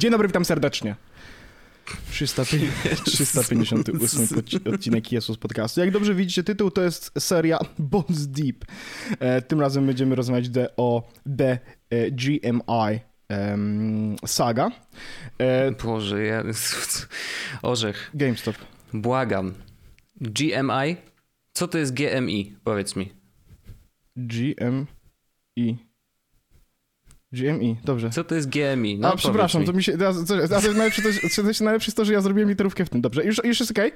Dzień dobry, witam serdecznie. 358 odcinek Jesus Podcastu. Jak dobrze widzicie, tytuł to jest seria Bones Deep. E, tym razem będziemy rozmawiać o The e, GMI Saga. E, Boże, ja... Orzech. GameStop. Błagam. GMI? Co to jest GMI? Powiedz mi. GMI. GMI, dobrze. Co to jest GMI? No, A, przepraszam, mi. to mi się. A, a, a najlepsze, to, to, najlepsze jest to, że ja zrobiłem literówkę w tym. Dobrze, już, już jest okej.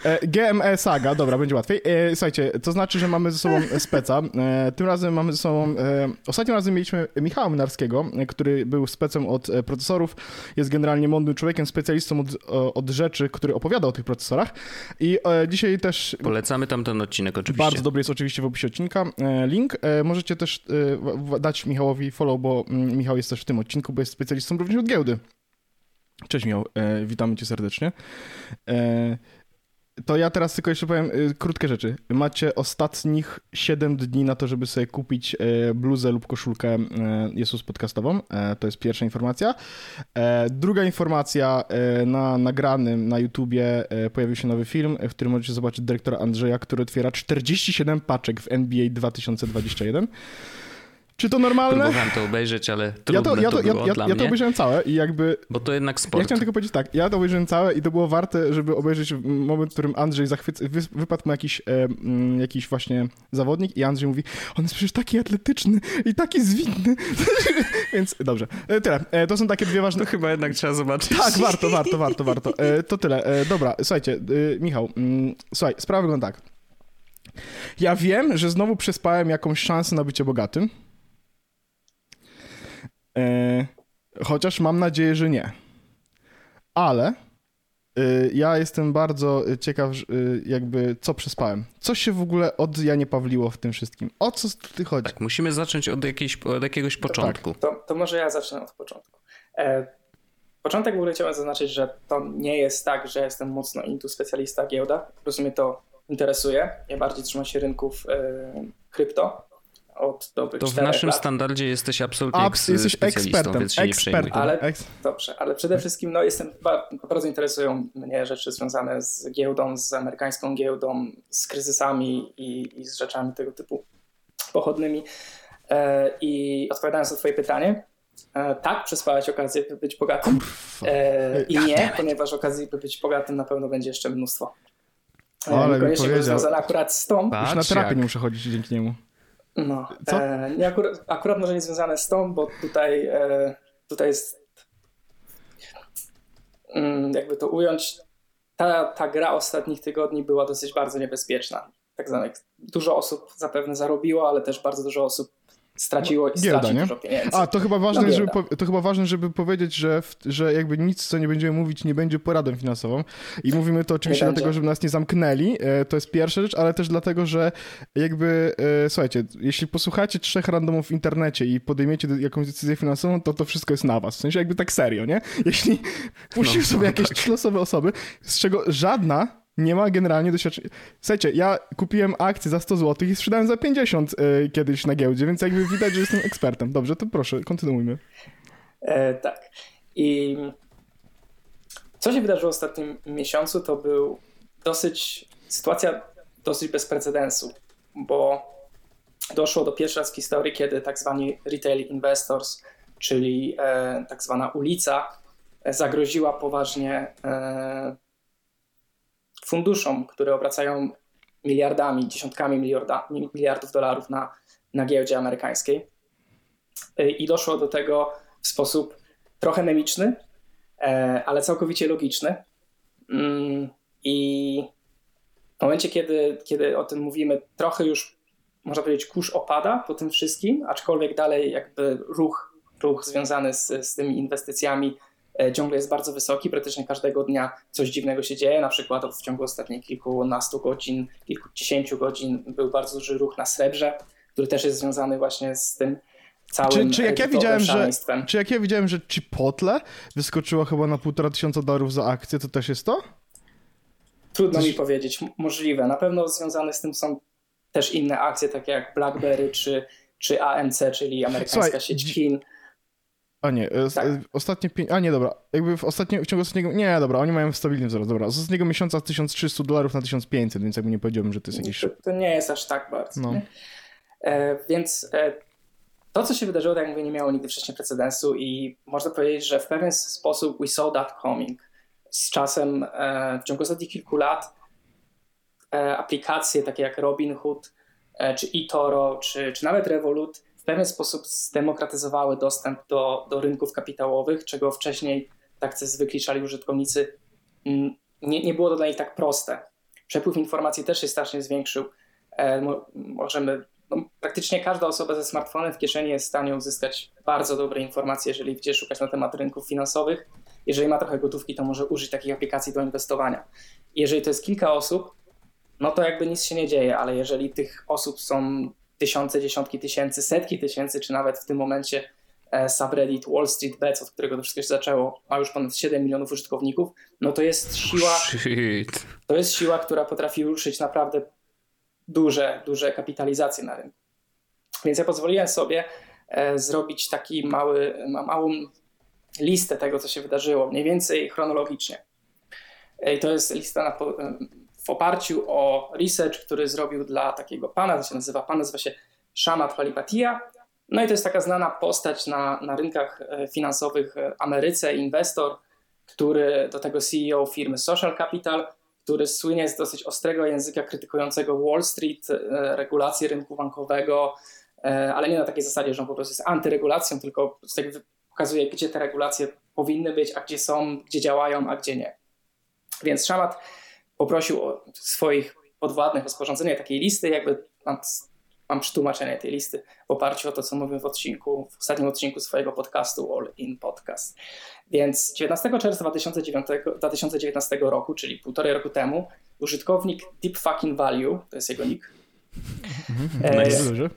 Okay. E, GME Saga, dobra, będzie łatwiej. E, słuchajcie, to znaczy, że mamy ze sobą speca. E, tym razem mamy ze sobą. E, ostatnim razem mieliśmy Michała Mynarskiego, który był specem od e, procesorów. Jest generalnie mądrym człowiekiem, specjalistą od, od rzeczy, który opowiada o tych procesorach. I e, dzisiaj też. Polecamy tam ten odcinek, oczywiście. Bardzo dobry jest oczywiście w opisie odcinka. link. możecie też dać Michałowi follow, bo Michał jest też w tym odcinku, bo jest specjalistą również od giełdy. Cześć Michał, e, witamy cię serdecznie. E, to ja teraz tylko jeszcze powiem e, krótkie rzeczy. Macie ostatnich 7 dni na to, żeby sobie kupić e, bluzę lub koszulkę e, Jezus podcastową. E, to jest pierwsza informacja. druga informacja, na nagranym na YouTubie pojawił się nowy film, w którym możecie zobaczyć dyrektora Andrzeja, który otwiera 47 paczek w NBA 2021. Czy to normalne? Próbowałem to obejrzeć, ale trudne ja to, ja to, to było ja, dla ja, mnie. to obejrzałem całe i jakby... Bo to jednak sport. Ja chciałem tylko powiedzieć tak, ja to obejrzałem całe i to było warte, żeby obejrzeć moment, w którym Andrzej zachwyca, wypadł mu jakiś, e, jakiś właśnie zawodnik i Andrzej mówi, on jest przecież taki atletyczny i taki zwinny. Więc dobrze, e, tyle. E, to są takie dwie ważne... To chyba jednak trzeba zobaczyć. Tak, warto, warto, warto, warto. E, to tyle. E, dobra, słuchajcie, e, Michał, mm, słuchaj, sprawa wygląda tak. Ja wiem, że znowu przespałem jakąś szansę na bycie bogatym, chociaż mam nadzieję, że nie. Ale e, ja jestem bardzo ciekaw, e, jakby co przespałem. Co się w ogóle od Janie Pawliło w tym wszystkim? O co ty chodzi? Tak, musimy zacząć od, jakiejś, od jakiegoś początku. Tak, to, to może ja zacznę od początku. E, początek w ogóle chciałem zaznaczyć, że to nie jest tak, że jestem mocno intu specjalista giełda. Po prostu mnie to interesuje. Ja bardziej trzymam się rynków e, krypto od dobrych To w naszym lat. standardzie jesteś absolutnie Abs, jesteś ekspertem, więc się ekspertem. Ale, dobrze, ale przede wszystkim no, jestem, bardzo interesują mnie rzeczy związane z giełdą, z amerykańską giełdą, z kryzysami i, i z rzeczami tego typu pochodnymi. E, I odpowiadając na twoje pytanie, e, tak, przespałeś okazję, by być bogatym. E, I nie, ponieważ okazji, by być bogatym na pewno będzie jeszcze mnóstwo. O, ale Niekoniecznie mi związane akurat z tą. Już na terapię nie muszę chodzić dzięki niemu. No, e, nie akurat, akurat może nie związane z tą, bo tutaj, e, tutaj jest mm, jakby to ująć, ta, ta gra ostatnich tygodni była dosyć bardzo niebezpieczna. Tak zwanych, dużo osób zapewne zarobiło, ale też bardzo dużo osób straciło i giełda, straci nie? dużo pieniędzy. A, to chyba ważne, no, żeby, to chyba ważne żeby powiedzieć, że, w, że jakby nic, co nie będziemy mówić, nie będzie poradą finansową. I mówimy to oczywiście nie dlatego, będzie. żeby nas nie zamknęli, e, to jest pierwsza rzecz, ale też dlatego, że jakby, e, słuchajcie, jeśli posłuchacie trzech randomów w internecie i podejmiecie jakąś decyzję finansową, to to wszystko jest na was. W sensie jakby tak serio, nie? Jeśli puścisz no, sobie no, jakieś tak. trzy losowe osoby, z czego żadna nie ma generalnie doświadczenia. Słuchajcie, ja kupiłem akcję za 100 zł i sprzedałem za 50 y, kiedyś na giełdzie, więc jakby widać, że jestem ekspertem. Dobrze, to proszę, kontynuujmy. E, tak. I co się wydarzyło w ostatnim miesiącu, to był dosyć, sytuacja dosyć bez precedensu, bo doszło do pierwszy raz w historii, kiedy tak zwani retail investors, czyli e, tak zwana ulica, e, zagroziła poważnie e, funduszom, które obracają miliardami, dziesiątkami miliarda, miliardów dolarów na, na giełdzie amerykańskiej. I doszło do tego w sposób trochę memiczny, e, ale całkowicie logiczny. Mm, I w momencie, kiedy, kiedy o tym mówimy, trochę już można powiedzieć, kurz opada po tym wszystkim, aczkolwiek dalej jakby ruch, ruch związany z, z tymi inwestycjami ciągle jest bardzo wysoki. Praktycznie każdego dnia coś dziwnego się dzieje. Na przykład w ciągu ostatnich kilkunastu godzin, kilkudziesięciu godzin był bardzo duży ruch na srebrze, który też jest związany właśnie z tym całym czy, czy jak ja widziałem, że Czy jak ja widziałem, że Chipotle wyskoczyło chyba na półtora tysiąca dolarów za akcję, to też jest to? Trudno Coś... mi powiedzieć. Możliwe. Na pewno związane z tym są też inne akcje, takie jak BlackBerry czy, czy AMC, czyli amerykańska Słuchaj, sieć Chin. A nie, e, Tak. e, ostatnie pięć, a nie, dobra, jakby w, ostatnie, w ciągu ostatniego, nie, dobra, oni mają stabilny wzrost, dobra, z ostatniego miesiąca 1300 dolarów na 1500, więc jakby nie powiedziałbym, że to jest jakiś... To, to nie jest aż tak bardzo. No. E, więc e, to, co się wydarzyło, tak jak mówię, nie miało nigdy wcześniej precedensu i można powiedzieć, że w pewien sposób we saw that coming. Z czasem, e, w ciągu ostatnich kilku lat, e, aplikacje takie jak Robinhood, czy eToro, czy, czy nawet Revolut pewien sposób zdemokratyzowały dostęp do, do rynków kapitałowych, czego wcześniej tacy zwykli szali użytkownicy mm, nie, nie było to dla nich tak proste. Przepływ informacji też się strasznie zwiększył. E, mo- możemy, no, praktycznie każda osoba ze smartfonem w kieszeni jest w stanie uzyskać bardzo dobre informacje, jeżeli gdzie szukać na temat rynków finansowych. Jeżeli ma trochę gotówki, to może użyć takich aplikacji do inwestowania. Jeżeli to jest kilka osób, no to jakby nic się nie dzieje, ale jeżeli tych osób są tysiące, dziesiątki tysięcy, setki tysięcy, czy nawet w tym momencie e, subreddit Wall Street Bets, od którego to wszystko się zaczęło, ma już ponad 7 milionów użytkowników, no to jest siła, Shit. to jest siła, która potrafi ruszyć naprawdę duże, duże kapitalizacje na rynku. Więc ja pozwoliłem sobie e, zrobić taki mały, ma, małą listę tego, co się wydarzyło, mniej więcej chronologicznie. I to jest lista na, w oparciu o research, który zrobił dla takiego pana, to się nazywa, pan nazywa się Shamat Palipatia. No i to jest taka znana postać na, na rynkach e, finansowych Ameryce, inwestor, który do tego CEO firmy Social Capital, który słynie z dosyć ostrego języka krytykującego Wall Street, e, regulacje rynku bankowego, e, ale nie na takiej zasadzie, że on po prostu jest antyregulacją, tylko pokazuje, gdzie te regulacje powinny być, a gdzie są, gdzie działają, a gdzie nie. Więc Szamat poprosił o swoich podwładnych o sporządzenie takiej listy, jakby mam, mam przetłumaczenie tej listy w oparciu o to, co mówię w odcinku, w ostatnim odcinku swojego podcastu All In Podcast. Więc 19 czerwca 2009, 2019 roku, czyli półtorej roku temu, użytkownik Deep Fucking Value, to jest jego nick, Nice.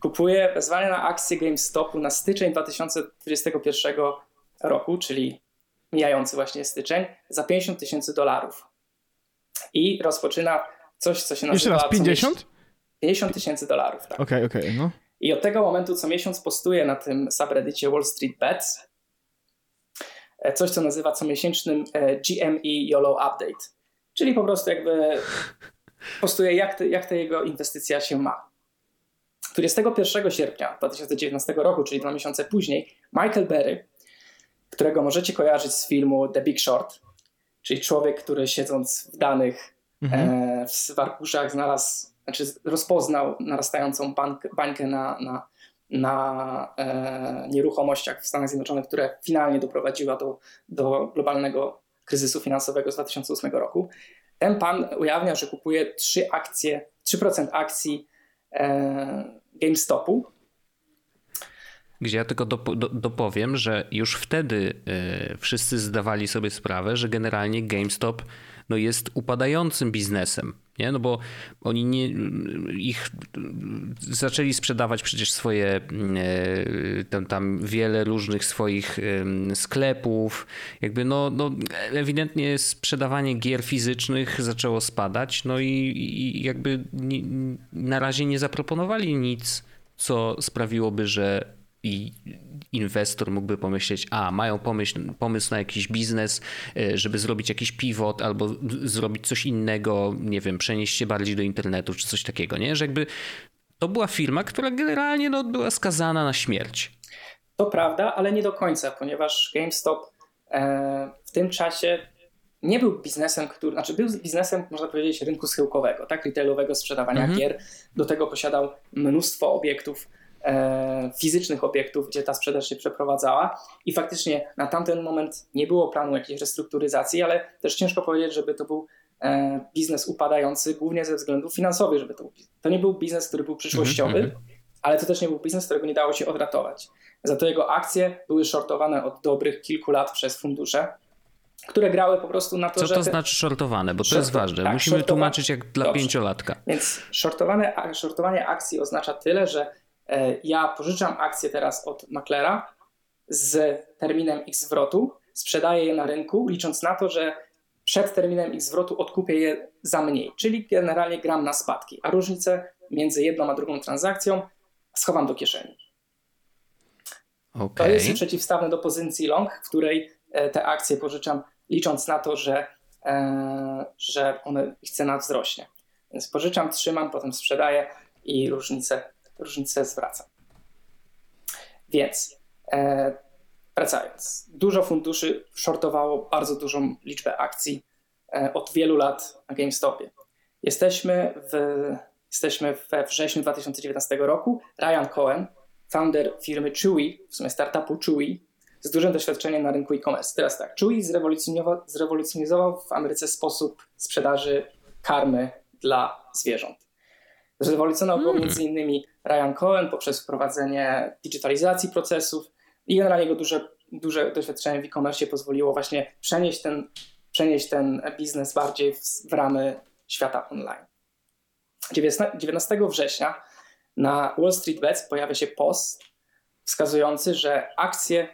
Kupuje wezwanie na akcję GameStopu na styczeń 2021 roku, czyli mijający właśnie styczeń, za 50 tysięcy dolarów. I rozpoczyna coś, co się nazywa... Jeszcze raz, co 50? miesiąc- 50 tysięcy dolarów, tak. Okej, okej, no. I od tego momentu co miesiąc postuje na tym subreddicie Wall Street Bets e, coś, co nazywa comiesięcznym e, GME YOLO Update. Czyli po prostu jakby postuje, jak, te, jak ta jego inwestycja się ma. 21 sierpnia 2019 roku, czyli dwa miesiące później, Michael Berry, którego możecie kojarzyć z filmu The Big Short, czyli człowiek, który siedząc w danych Mhm. e, w arkuszach znalazł, znaczy rozpoznał narastającą bank, bańkę na, na, na e, nieruchomościach w Stanach Zjednoczonych, które finalnie doprowadziła do, do globalnego kryzysu finansowego z 2008 roku. Ten pan ujawnia, że kupuje 3 akcje, 3% akcji e, GameStopu. Gdzie ja tylko dop- do- dopowiem, że już wtedy e, wszyscy zdawali sobie sprawę, że generalnie GameStop no, jest upadającym biznesem. Nie? No bo oni nie, ich zaczęli sprzedawać przecież swoje e, tam, tam wiele różnych swoich sklepów. Jakby no, no ewidentnie sprzedawanie gier fizycznych zaczęło spadać. No i, i jakby na razie nie zaproponowali nic, co sprawiłoby, że i inwestor mógłby pomyśleć, a mają pomysł, pomysł na jakiś biznes, e, żeby zrobić jakiś pivot albo zrobić coś innego, nie wiem, przenieść się bardziej do internetu czy coś takiego, nie? Że jakby to była firma, która generalnie no, była skazana na śmierć. To prawda, ale nie do końca, ponieważ GameStop e, w tym czasie nie był biznesem, który, znaczy był biznesem, można powiedzieć, rynku schyłkowego, tak, retailowego sprzedawania Mhm. gier. Do tego posiadał mnóstwo obiektów, fizycznych obiektów, gdzie ta sprzedaż się przeprowadzała i faktycznie na tamten moment nie było planu jakiejś restrukturyzacji, ale też ciężko powiedzieć, żeby to był e, biznes upadający głównie ze względów finansowych, żeby to był, to nie był biznes, który był przyszłościowy, Mhm, ale to też nie był biznes, którego nie dało się odratować. Za to jego akcje były shortowane od dobrych kilku lat przez fundusze, które grały po prostu na to, Co że... to te- znaczy shortowane? Bo to Short- jest ważne. tak, Musimy tłumaczyć jak dla Dobrze. pięciolatka. Więc shortowane, shortowanie akcji oznacza tyle, że e, ja pożyczam akcje teraz od maklera z terminem ich zwrotu, sprzedaję je na rynku, licząc na to, że przed terminem ich zwrotu odkupię je za mniej, czyli generalnie gram na spadki, a różnicę między jedną a drugą transakcją schowam do kieszeni. Okay. To jest przeciwstawne do pozycji long, w której e, te akcje pożyczam, licząc na to, że, e, że one, ich cena wzrośnie. Więc pożyczam, trzymam, potem sprzedaję i różnicę, różnicę zwracam. Więc e, wracając, dużo funduszy shortowało bardzo dużą liczbę akcji e, od wielu lat na GameStopie. Jesteśmy, w, jesteśmy we wrześniu 2019 roku. Ryan Cohen, founder firmy Chewy, w sumie startupu Chewy, z dużym doświadczeniem na rynku e-commerce. Teraz tak, Chewy zrewolucjonizował, zrewolucjonizował w Ameryce sposób sprzedaży karmy dla zwierząt. Zrewolucjonował hmm. między innymi Ryan Cohen poprzez wprowadzenie digitalizacji procesów i generalnie jego duże, duże doświadczenie w e-commerce pozwoliło właśnie przenieść ten, przenieść ten biznes bardziej w, w ramy świata online. 19 września na Wall Street Bets pojawia się post wskazujący, że akcje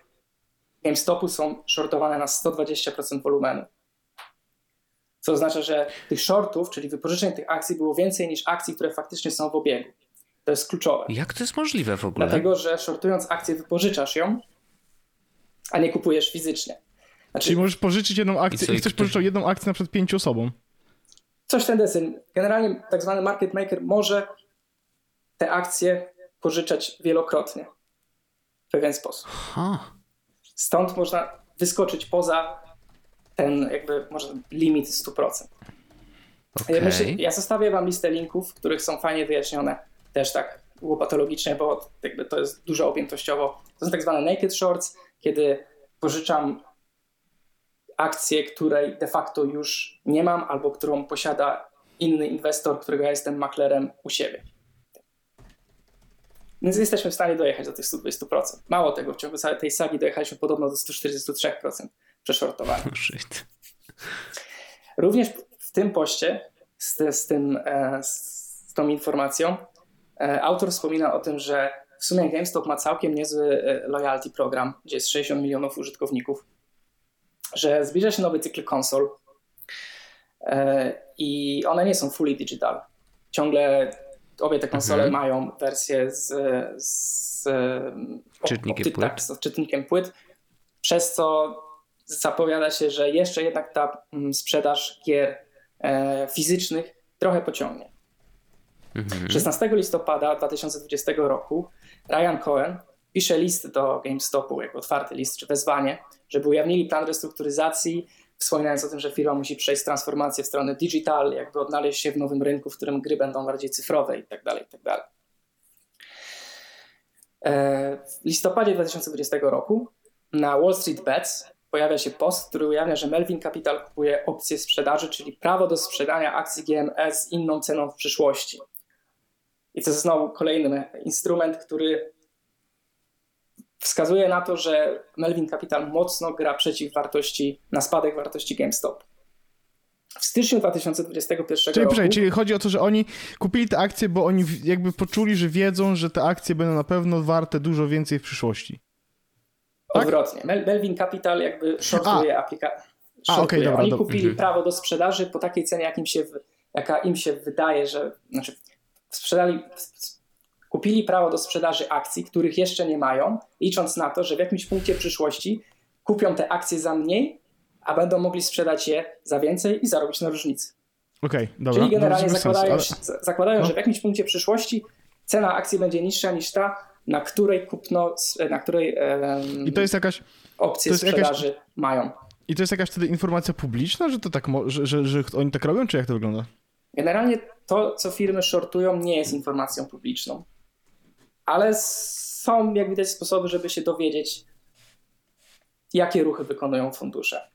GameStopu są shortowane na 120% wolumenu. Co oznacza, że tych shortów, czyli wypożyczeń tych akcji było więcej niż akcji, które faktycznie są w obiegu. To jest kluczowe. Jak to jest możliwe w ogóle? Dlatego, że shortując akcję wypożyczasz ją, a nie kupujesz fizycznie. Znaczy, Czyli możesz pożyczyć jedną akcję i, i ktoś pożyczał jedną akcję na przykład pięciu osobom. Coś ten deseń. Generalnie tak zwany market maker może te akcje pożyczać wielokrotnie w pewien sposób. Stąd można wyskoczyć poza ten jakby może limit 100%. Okay. Myślę, ja zostawię wam listę linków, których są fajnie wyjaśnione też tak łopatologicznie, bo jakby to jest dużo objętościowo. To są tak zwane naked shorts, kiedy pożyczam akcję, której de facto już nie mam, albo którą posiada inny inwestor, którego ja jestem maklerem u siebie. Więc jesteśmy w stanie dojechać do tych 120%. Mało tego, w ciągu tej sagi dojechaliśmy podobno do 143% przeszortowania. Również w tym poście z, z, tym, e, z tą informacją autor wspomina o tym, że w sumie GameStop ma całkiem niezły e, loyalty program, gdzie jest 60 milionów użytkowników, że zbliża się nowy cykl konsol i one nie są fully digital. Ciągle obie te konsole mhm. mają wersję z, z czytnikiem, płyt. Tak, z czytnikiem płyt, przez co zapowiada się, że jeszcze jednak ta mm, sprzedaż gier e, fizycznych trochę pociągnie. Mhm. 16 listopada 2020 roku Ryan Cohen pisze list do GameStopu, jako otwarty list czy wezwanie, żeby ujawnili plan restrukturyzacji, wspominając o tym, że firma musi przejść transformację w stronę digital, jakby odnaleźć się w nowym rynku, w którym gry będą bardziej cyfrowe itd. Tak itd. Tak e, w listopadzie 2020 roku na Wall Street Bets pojawia się post, który ujawnia, że Melvin Capital kupuje opcję sprzedaży, czyli prawo do sprzedania akcji GMS z inną ceną w przyszłości. I to jest znowu kolejny instrument, który wskazuje na to, że Melvin Capital mocno gra przeciw wartości, na spadek wartości GameStop. W styczniu 2021 czyli, roku... Czyli chodzi o to, że oni kupili te akcje, bo oni jakby poczuli, że wiedzą, że te akcje będą na pewno warte dużo więcej w przyszłości. Tak? Odwrotnie. Melvin Capital jakby shortuje aplikację. A, okay, dobra, Oni kupili mhm. prawo do sprzedaży po takiej cenie, jak im się, jaka im się wydaje, że znaczy sprzedali, kupili prawo do sprzedaży akcji, których jeszcze nie mają, licząc na to, że w jakimś punkcie przyszłości kupią te akcje za mniej, a będą mogli sprzedać je za więcej i zarobić na różnicy. Okej, okay, dobra. Czyli generalnie zakładają, ale... zakładają no. że w jakimś punkcie przyszłości cena akcji będzie niższa niż ta, na której kupno, na której um, I to jest jakaś opcje jest sprzedaży jakaś... mają. I to jest jakaś wtedy informacja publiczna, że to tak, że, że, że oni tak robią, czy jak to wygląda? Generalnie to, co firmy shortują, nie jest informacją publiczną. Ale są, jak widać, sposoby, żeby się dowiedzieć, jakie ruchy wykonują fundusze.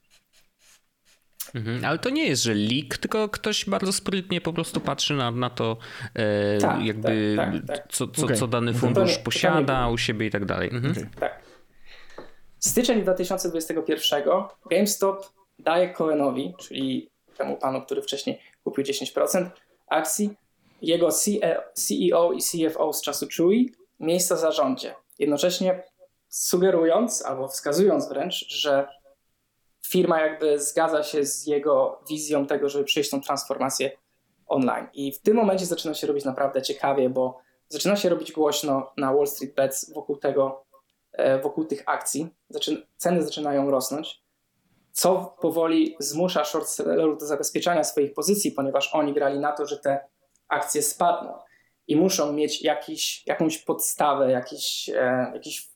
Mhm, ale to nie jest, że leak, tylko ktoś bardzo sprytnie po prostu patrzy na, na to, e, tak, jakby tak, tak, tak. Co, co, okay. co dany fundusz to posiada u siebie i tak dalej. Mhm. Okay. Tak. Styczeń 2021 GameStop daje Cohenowi, czyli temu panu, który wcześniej kupił 10% akcji, jego CEO i CFO z czasu Chewy miejsca w zarządzie. Jednocześnie sugerując albo wskazując wręcz, że firma jakby zgadza się z jego wizją tego, żeby przejść tą transformację online. I w tym momencie zaczyna się robić naprawdę ciekawie, bo zaczyna się robić głośno na Wall Street Bets wokół tego, e, wokół tych akcji, ceny zaczynają rosnąć, co powoli zmusza short sellerów do zabezpieczania swoich pozycji, ponieważ oni grali na to, że te akcje spadną i muszą mieć jakiś, jakąś podstawę, jakiś, e, jakiś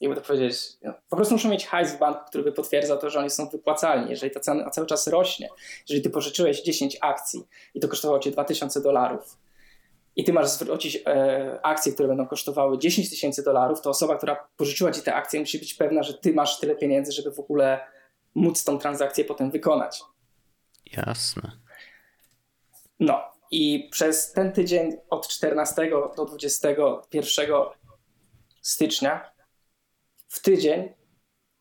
jakby to powiedzieć, no, po prostu muszą mieć hajs w banku, który by potwierdzał to, że oni są wypłacalni. Jeżeli ta cena cały czas rośnie, jeżeli ty pożyczyłeś 10 akcji i to kosztowało cię 2000 dolarów i ty masz zwrócić e, akcje, które będą kosztowały 10 tysięcy dolarów, to osoba, która pożyczyła ci te akcje musi być pewna, że ty masz tyle pieniędzy, żeby w ogóle móc tą transakcję potem wykonać. Jasne. No i przez ten tydzień od 14 do 21 stycznia w tydzień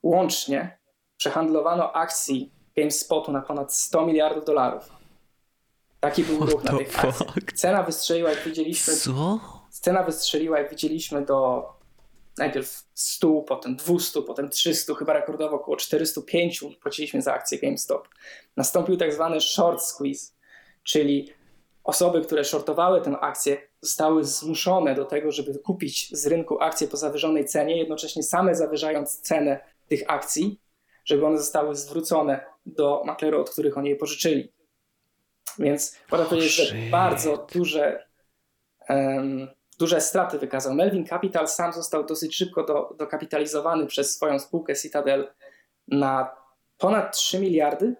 łącznie przehandlowano akcji GameSpotu na ponad 100 miliardów dolarów. Taki był ruch na tych akcjach. Cena wystrzeliła, jak widzieliśmy. Co? Cena wystrzeliła, jak widzieliśmy, do najpierw 100, potem 200, potem 300, chyba rekordowo około 405 płaciliśmy za akcję GameStop. Nastąpił tak zwany short squeeze, czyli osoby, które shortowały tę akcję, zostały zmuszone do tego, żeby kupić z rynku akcje po zawyżonej cenie, jednocześnie same zawyżając cenę tych akcji, żeby one zostały zwrócone do maklerów, od których oni je pożyczyli. Więc można powiedzieć, że bardzo duże, um, duże straty wykazał. Melvin Capital sam został dosyć szybko do, dokapitalizowany przez swoją spółkę Citadel na ponad 3 miliardy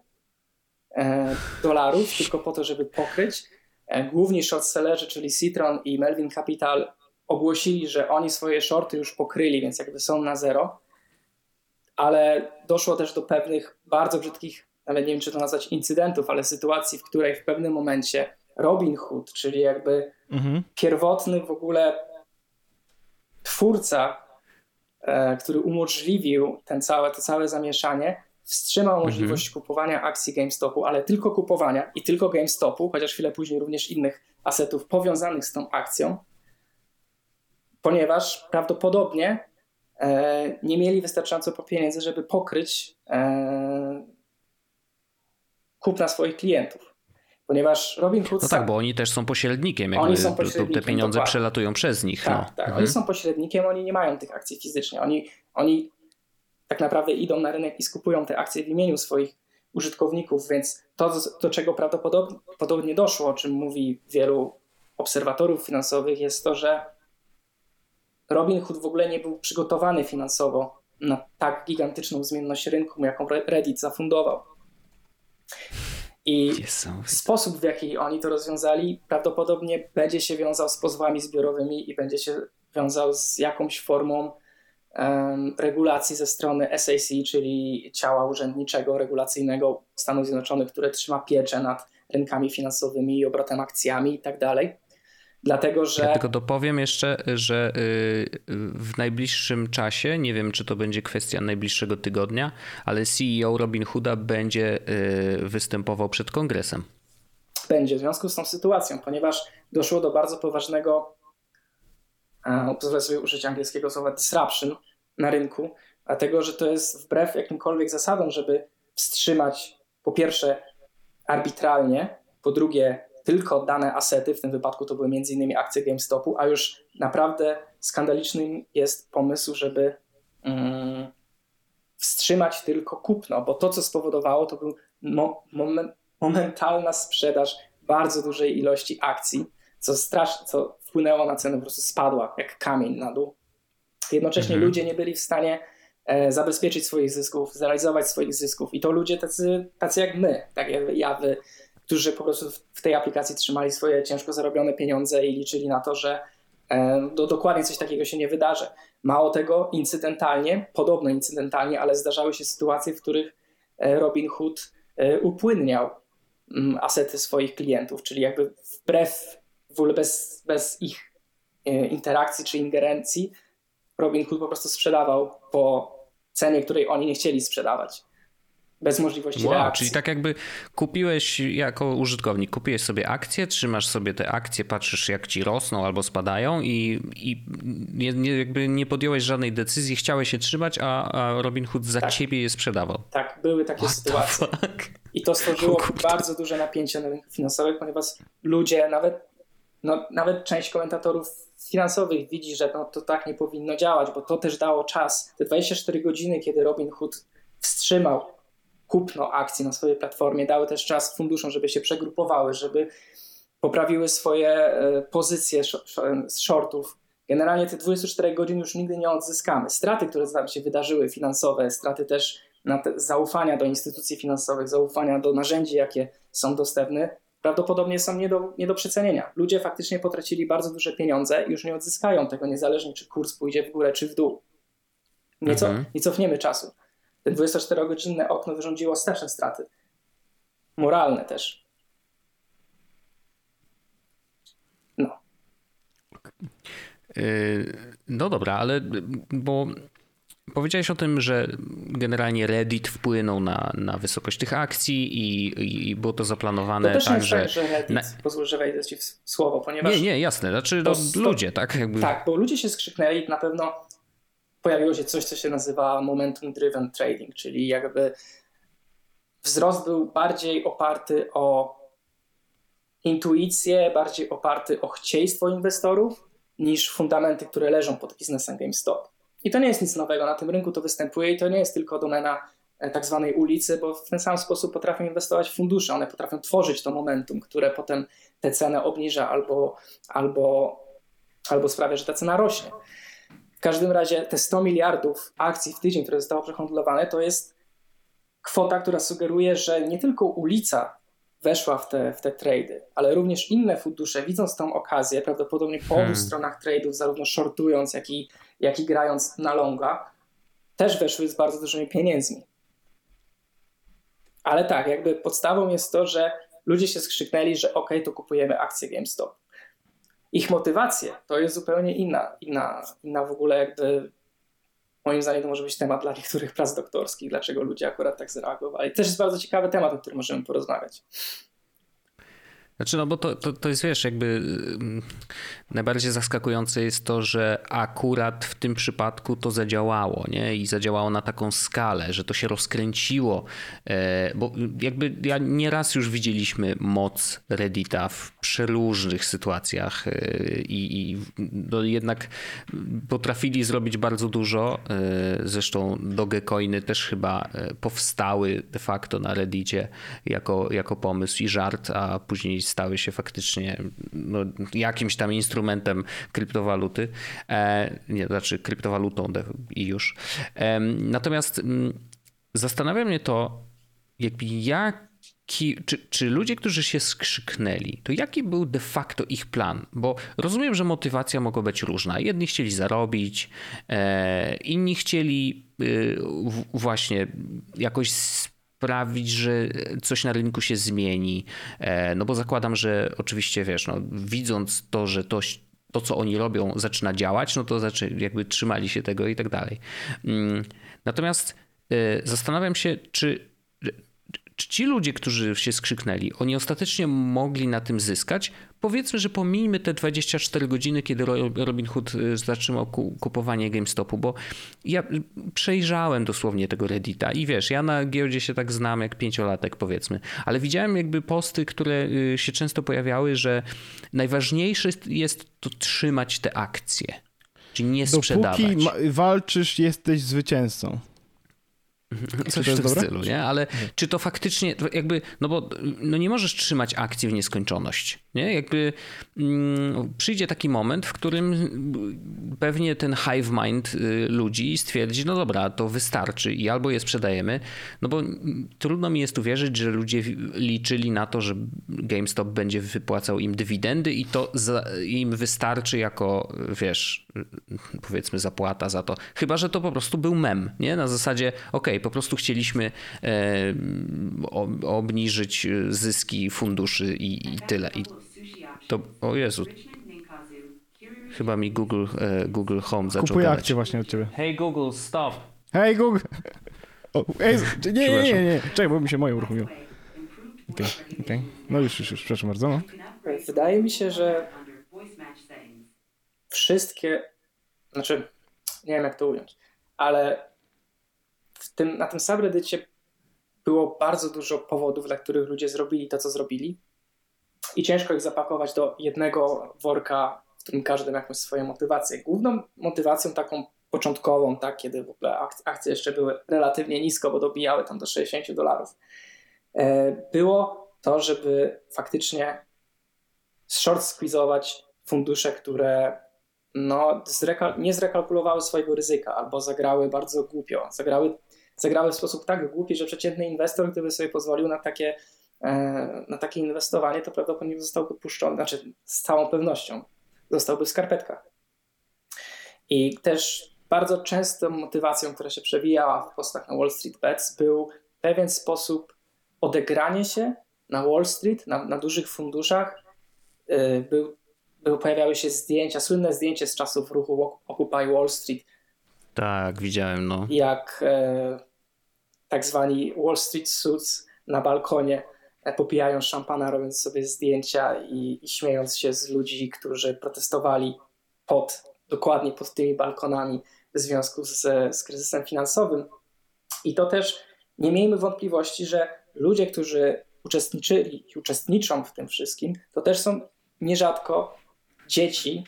e, dolarów, tylko po to, żeby pokryć E, główni shortsellerzy, czyli Citron i Melvin Capital, ogłosili, że oni swoje shorty już pokryli, więc jakby są na zero. Ale doszło też do pewnych bardzo brzydkich, nawet nie wiem czy to nazwać incydentów, ale sytuacji, w której w pewnym momencie Robin Hood, czyli jakby mhm. pierwotny w ogóle twórca, e, który umożliwił ten całe, to całe zamieszanie, wstrzymał mhm. możliwość kupowania akcji GameStopu, ale tylko kupowania i tylko GameStopu, chociaż chwilę później również innych asetów powiązanych z tą akcją, ponieważ prawdopodobnie e, nie mieli wystarczająco pieniędzy, żeby pokryć e, kupna swoich klientów. Ponieważ Robin Hood. No tak, bo oni też są pośrednikiem. Jakby oni są pośrednikiem. Te pieniądze dokładnie. przelatują przez nich. Tak, no. tak. Mhm. Oni są pośrednikiem, oni nie mają tych akcji fizycznie. Oni, oni tak naprawdę idą na rynek i skupują te akcje w imieniu swoich użytkowników, więc to, do czego prawdopodobnie doszło, o czym mówi wielu obserwatorów finansowych, jest to, że Robinhood w ogóle nie był przygotowany finansowo na tak gigantyczną zmienność rynku, jaką Reddit zafundował. I sposób, w jaki oni to rozwiązali, prawdopodobnie będzie się wiązał z pozwami zbiorowymi i będzie się wiązał z jakąś formą regulacji ze strony SAC, czyli ciała urzędniczego regulacyjnego Stanów Zjednoczonych, które trzyma pieczę nad rynkami finansowymi i obrotem akcjami i tak. Dlatego, że. Ja tylko dopowiem jeszcze, że y, w najbliższym czasie, nie wiem czy to będzie kwestia najbliższego tygodnia, ale CEO Robin Hooda będzie y, występował przed kongresem. Będzie w związku z tą sytuacją, ponieważ doszło do bardzo poważnego, pozwolę sobie użyć angielskiego słowa disruption, na rynku, dlatego że to jest wbrew jakimkolwiek zasadom, żeby wstrzymać po pierwsze arbitralnie, po drugie tylko dane asety, w tym wypadku to były m.in. akcje GameStopu, a już naprawdę skandalicznym jest pomysł, żeby mm, wstrzymać tylko kupno, bo to, co spowodowało, to był mo moment, momentalna sprzedaż bardzo dużej ilości akcji, co, strasz, co wpłynęło na cenę, po prostu spadła jak kamień na dół. Jednocześnie mhm. ludzie nie byli w stanie e, zabezpieczyć swoich zysków, zrealizować swoich zysków. I to ludzie tacy, tacy jak my, tak jak ja, wy, którzy po prostu w tej aplikacji trzymali swoje ciężko zarobione pieniądze i liczyli na to, że e, do, dokładnie coś takiego się nie wydarzy. Mało tego, incydentalnie, podobno incydentalnie, ale zdarzały się sytuacje, w których e, Robin Hood upłynniał mm, asety swoich klientów, czyli jakby wbrew, w ogóle bez, bez ich interakcji czy ingerencji, Robin Hood po prostu sprzedawał po cenie, której oni nie chcieli sprzedawać. Bez możliwości wow, reakcji. Czyli tak jakby kupiłeś jako użytkownik, kupiłeś sobie akcje, trzymasz sobie te akcje, patrzysz jak ci rosną albo spadają i, i nie, nie, jakby nie podjąłeś żadnej decyzji, chciałeś się trzymać, a, a Robin Hood za tak. ciebie je sprzedawał. Tak, były takie What sytuacje. I to stworzyło bardzo duże napięcie na rynku finansowym, ponieważ ludzie, nawet no, nawet część komentatorów finansowych widzi, że no, to tak nie powinno działać, bo to też dało czas. Te 24 godziny, kiedy Robin Hood wstrzymał kupno akcji na swojej platformie, dały też czas funduszom, żeby się przegrupowały, żeby poprawiły swoje e, pozycje z shortów. Generalnie te 24 godziny już nigdy nie odzyskamy. Straty, które tam się wydarzyły, finansowe, straty też zaufania do instytucji finansowych, zaufania do narzędzi, jakie są dostępne, prawdopodobnie są nie do, nie do przecenienia. Ludzie faktycznie potracili bardzo duże pieniądze i już nie odzyskają tego, niezależnie czy kurs pójdzie w górę czy w dół. Nie, co, mhm. nie cofniemy czasu. Te 24-godzinne okno wyrządziło straszne straty. Moralne też. No. Yy, no dobra, ale bo Powiedziałeś o tym, że generalnie Reddit wpłynął na, na wysokość tych akcji i, i było to zaplanowane to też tak, że... Tak, że Reddit, na... pozwól, że wejdę ci w słowo, ponieważ... Nie, nie, jasne, znaczy to, no, ludzie, tak? Jakby... Tak, bo ludzie się skrzyknęli, na pewno pojawiło się coś, co się nazywa momentum driven trading, czyli jakby wzrost był bardziej oparty o intuicję, bardziej oparty o chcieństwo inwestorów niż fundamenty, które leżą pod biznesem GameStop. I to nie jest nic nowego, na tym rynku to występuje i to nie jest tylko domena e, tak zwanej ulicy, bo w ten sam sposób potrafią inwestować w fundusze, one potrafią tworzyć to momentum, które potem tę cenę obniża albo, albo, albo sprawia, że ta cena rośnie. W każdym razie te 100 miliardów akcji w tydzień, które zostało przehandlowane, to jest kwota, która sugeruje, że nie tylko ulica weszła w te, w te trady, ale również inne fundusze, widząc tą okazję, prawdopodobnie po hmm. obu stronach tradeów, zarówno shortując, jak i, jak i grając na longa, też weszły z bardzo dużymi pieniędzmi. Ale tak, jakby podstawą jest to, że ludzie się skrzyknęli, że ok, to kupujemy akcję GameStop. Ich motywacje to jest zupełnie inna, inna, inna w ogóle jakby moim zdaniem to może być temat dla niektórych prac doktorskich, dlaczego ludzie akurat tak zareagowali. Też jest bardzo ciekawy temat, o którym możemy porozmawiać. Znaczy, no bo to, to, to jest, wiesz, jakby mm, najbardziej zaskakujące jest to, że akurat w tym przypadku to zadziałało, nie? I zadziałało na taką skalę, że to się rozkręciło, e, bo jakby ja nieraz już widzieliśmy moc Reddita w przeróżnych sytuacjach e, i, i no jednak potrafili zrobić bardzo dużo. E, zresztą Dogecoiny też chyba powstały de facto na Reddicie jako, jako pomysł i żart, a później stały się faktycznie no, jakimś tam instrumentem kryptowaluty, e, nie, znaczy kryptowalutą i już. E, natomiast m, mm, zastanawia mnie to, jakby jak czy, czy, ludzie, którzy się skrzyknęli, to jaki był de facto ich plan? Bo rozumiem, że motywacja mogła być różna. Jedni chcieli zarobić, e, inni chcieli e, w, właśnie jakoś sprawić, że coś na rynku się zmieni. E, no bo zakładam, że oczywiście wiesz, no, widząc to, że to, to, co oni robią, zaczyna działać, no to znaczy jakby trzymali się tego i tak dalej. Mm, natomiast e, zastanawiam się, czy czy ci ludzie, którzy się skrzyknęli, oni ostatecznie mogli na tym zyskać? Powiedzmy, że pomijmy te 24 godziny, kiedy Robin Hood y, zatrzymał kupowanie GameStopu, bo ja przejrzałem dosłownie tego Reddita i wiesz, ja na giełdzie się tak znam jak pięciolatek powiedzmy, ale widziałem jakby posty, które y, się często pojawiały, że najważniejsze jest to trzymać te akcje, czyli nie sprzedawać. Dopóki walczysz, jesteś zwycięzcą. Coś w tym stylu, nie? Ale czy to faktycznie, jakby, no bo no nie możesz trzymać akcji w nieskończoność, nie? Jakby mm, przyjdzie taki moment, w którym pewnie ten hive mind y, ludzi stwierdzi, no dobra, to wystarczy i albo je sprzedajemy, no bo trudno mi jest uwierzyć, że ludzie liczyli na to, że GameStop będzie wypłacał im dywidendy i to za, im wystarczy jako, wiesz, powiedzmy zapłata za to. Chyba, że to po prostu był mem, nie? Na zasadzie, ok, po prostu chcieliśmy e, obniżyć zyski funduszy i, i tyle. I to, o Jezu, chyba mi Google, e, Google Home zaczął Kupuję akcje właśnie od ciebie. Hey Google, stop. Hey Google. O, ej, nie, nie, nie, nie, czekaj, bo mi się moje uruchomiło. Okej, okay, okay, No już, już, już, przepraszam bardzo. No. Wydaje mi się, że wszystkie, znaczy, nie wiem jak to ująć, ale w tym, na tym subreddicie było bardzo dużo powodów, dla których ludzie zrobili to, co zrobili. i ciężko ich zapakować do jednego worka, w którym każdy ma jakąś swoją motywację. Główną motywacją taką początkową, tak, kiedy w ogóle akcje jeszcze były relatywnie nisko, bo dobijały tam do 60 dolarów, e, było to, żeby faktycznie short squeezować fundusze, które no, nie zrekalkulowały swojego ryzyka albo zagrały bardzo głupio. Zagrały, zagrały w sposób tak głupi, że przeciętny inwestor, gdyby sobie pozwolił na takie, e, na takie inwestowanie, to prawdopodobnie zostałby puszczony, znaczy z całą pewnością zostałby w skarpetkach. I też bardzo częstą motywacją, która się przewijała w postach na Wall Street Bets, był pewien sposób odegranie się na Wall Street, na, na dużych funduszach. E, był były, pojawiały się zdjęcia, słynne zdjęcie z czasów ruchu Occupy Wall Street. Tak, widziałem, no. Jak e, tak zwani Wall Street Suits na balkonie e, popijają szampana, robiąc sobie zdjęcia i, i śmiejąc się z ludzi, którzy protestowali pod, dokładnie pod tymi balkonami w związku z, z kryzysem finansowym. I to też nie miejmy wątpliwości, że ludzie, którzy uczestniczyli i uczestniczą w tym wszystkim, to też są nierzadko dzieci,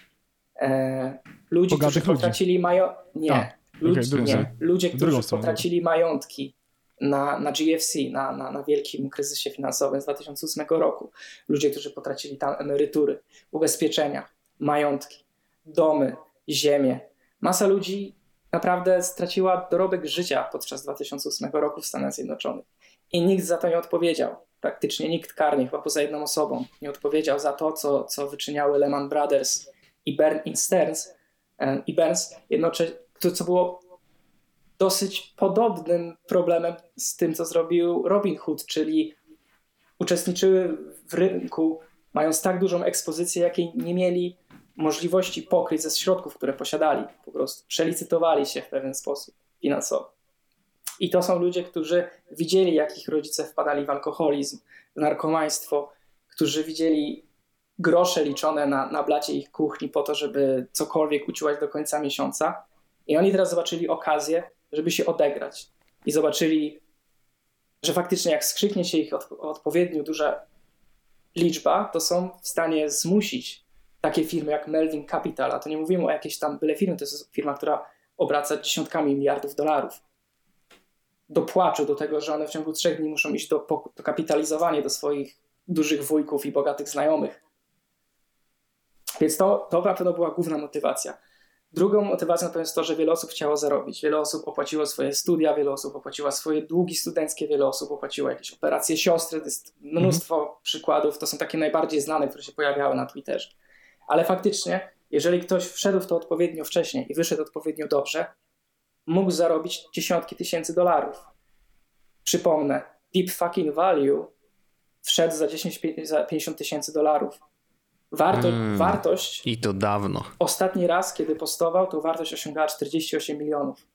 e, ludzi, którzy potracili mają... Nie, A, ludzi, okay, nie. ludzie, którzy potracili majątki na, na GFC, na, na, na wielkim kryzysie finansowym z 2008 roku. Ludzie, którzy potracili tam emerytury, ubezpieczenia, majątki, domy, ziemię. Masa ludzi naprawdę straciła dorobek życia podczas 2008 roku w Stanach Zjednoczonych. I nikt za to nie odpowiedział praktycznie nikt karnie, chyba poza jedną osobą, nie odpowiedział za to, co, co wyczyniały Lehman Brothers i, Bern, i Stearns e, i Burns, jednocześnie, co było dosyć podobnym problemem z tym, co zrobił Robin Hood, czyli uczestniczyły w rynku, mając tak dużą ekspozycję, jakiej nie mieli możliwości pokryć ze środków, które posiadali. Po prostu przelicytowali się w pewien sposób finansowo. I to są ludzie, którzy widzieli, jak ich rodzice wpadali w alkoholizm, w narkomaństwo, którzy widzieli grosze liczone na, na blacie ich kuchni po to, żeby cokolwiek uciłać do końca miesiąca. I oni teraz zobaczyli okazję, żeby się odegrać. I zobaczyli, że faktycznie jak skrzyknie się ich od, odpowiednio duża liczba, to są w stanie zmusić takie firmy jak Melvin Capital, a to nie mówimy o jakiejś tam byle firmy, to jest firma, która obraca dziesiątkami miliardów dolarów do płaczu, do tego, że one w ciągu trzech dni muszą iść do, do kapitalizowania do swoich dużych wujków i bogatych znajomych. Więc to, to na pewno była główna motywacja. Drugą motywacją to jest to, że wiele osób chciało zarobić. Wiele osób opłaciło swoje studia, wiele osób opłaciło swoje długi studenckie, wiele osób opłaciło jakieś operacje siostry. To jest mnóstwo mhm. przykładów. To są takie najbardziej znane, które się pojawiały na Twitterze. Ale faktycznie, jeżeli ktoś wszedł w to odpowiednio wcześniej i wyszedł odpowiednio dobrze, mógł zarobić dziesiątki tysięcy dolarów. Przypomnę, Deep Fucking Value wszedł za 10, za 50 tysięcy dolarów. Warto, mm, wartość. I to dawno. Ostatni raz, kiedy postował, to wartość osiągała 48 milionów.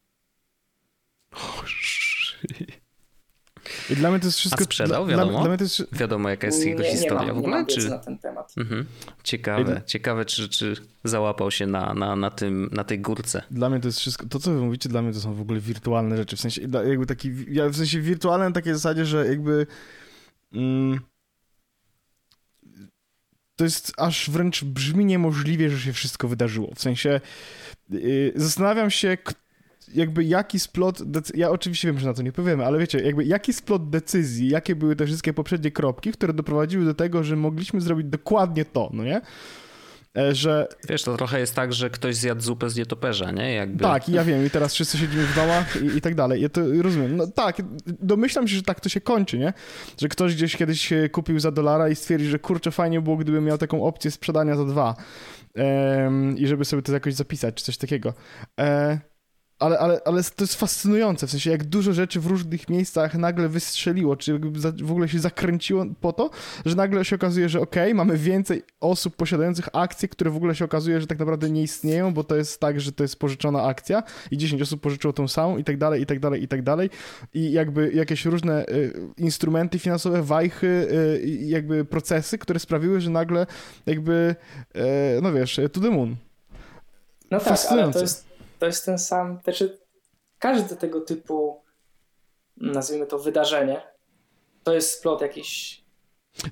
I dla mnie to jest wszystko. A sprzedał, wiadomo. Dla, dla mnie to jest... Wiadomo, jaka jest jego nie, historia nie mam, w ogóle? Nie czy... na ten temat. Mhm. Ciekawe, ciekawe czy, czy załapał się na, na, na, tym, na tej górce. Dla mnie to jest wszystko. To, co wy mówicie, dla mnie to są w ogóle wirtualne rzeczy. W sensie, jakby taki. Ja w sensie wirtualne na takiej zasadzie, że jakby. Mm, to jest aż wręcz brzmi niemożliwie, że się wszystko wydarzyło. W sensie. Yy, zastanawiam się, kto jakby jaki splot, ja oczywiście wiem, że na to nie powiemy, ale wiecie, jakby jaki splot decyzji, jakie były te wszystkie poprzednie kropki, które doprowadziły do tego, że mogliśmy zrobić dokładnie to, no nie? E, że... Wiesz, to trochę jest tak, że ktoś zjadł zupę z nietoperza, nie? Jakby... Tak, ja wiem i teraz wszyscy siedzimy w domach i, i tak dalej. Ja to rozumiem. No tak, domyślam się, że tak to się kończy, nie? Że ktoś gdzieś kiedyś kupił za dolara i stwierdzi, że kurczę, fajnie było, gdybym miał taką opcję sprzedania za dwa. Ehm, I żeby sobie to jakoś zapisać, czy coś takiego. Ehm, ale, ale, ale to jest fascynujące, w sensie jak dużo rzeczy w różnych miejscach nagle wystrzeliło, czy w ogóle się zakręciło po to, że nagle się okazuje, że okej, okay, mamy więcej osób posiadających akcje, które w ogóle się okazuje, że tak naprawdę nie istnieją, bo to jest tak, że to jest pożyczona akcja i 10 osób pożyczyło tą samą i tak dalej, i tak dalej, i tak dalej. I jakby jakieś różne y, instrumenty finansowe, wajchy, y, jakby procesy, które sprawiły, że nagle jakby, y, no wiesz, to the moon. No tak, ale to jest to jest ten sam, znaczy każde tego typu, nazwijmy to wydarzenie, to jest splot jakichś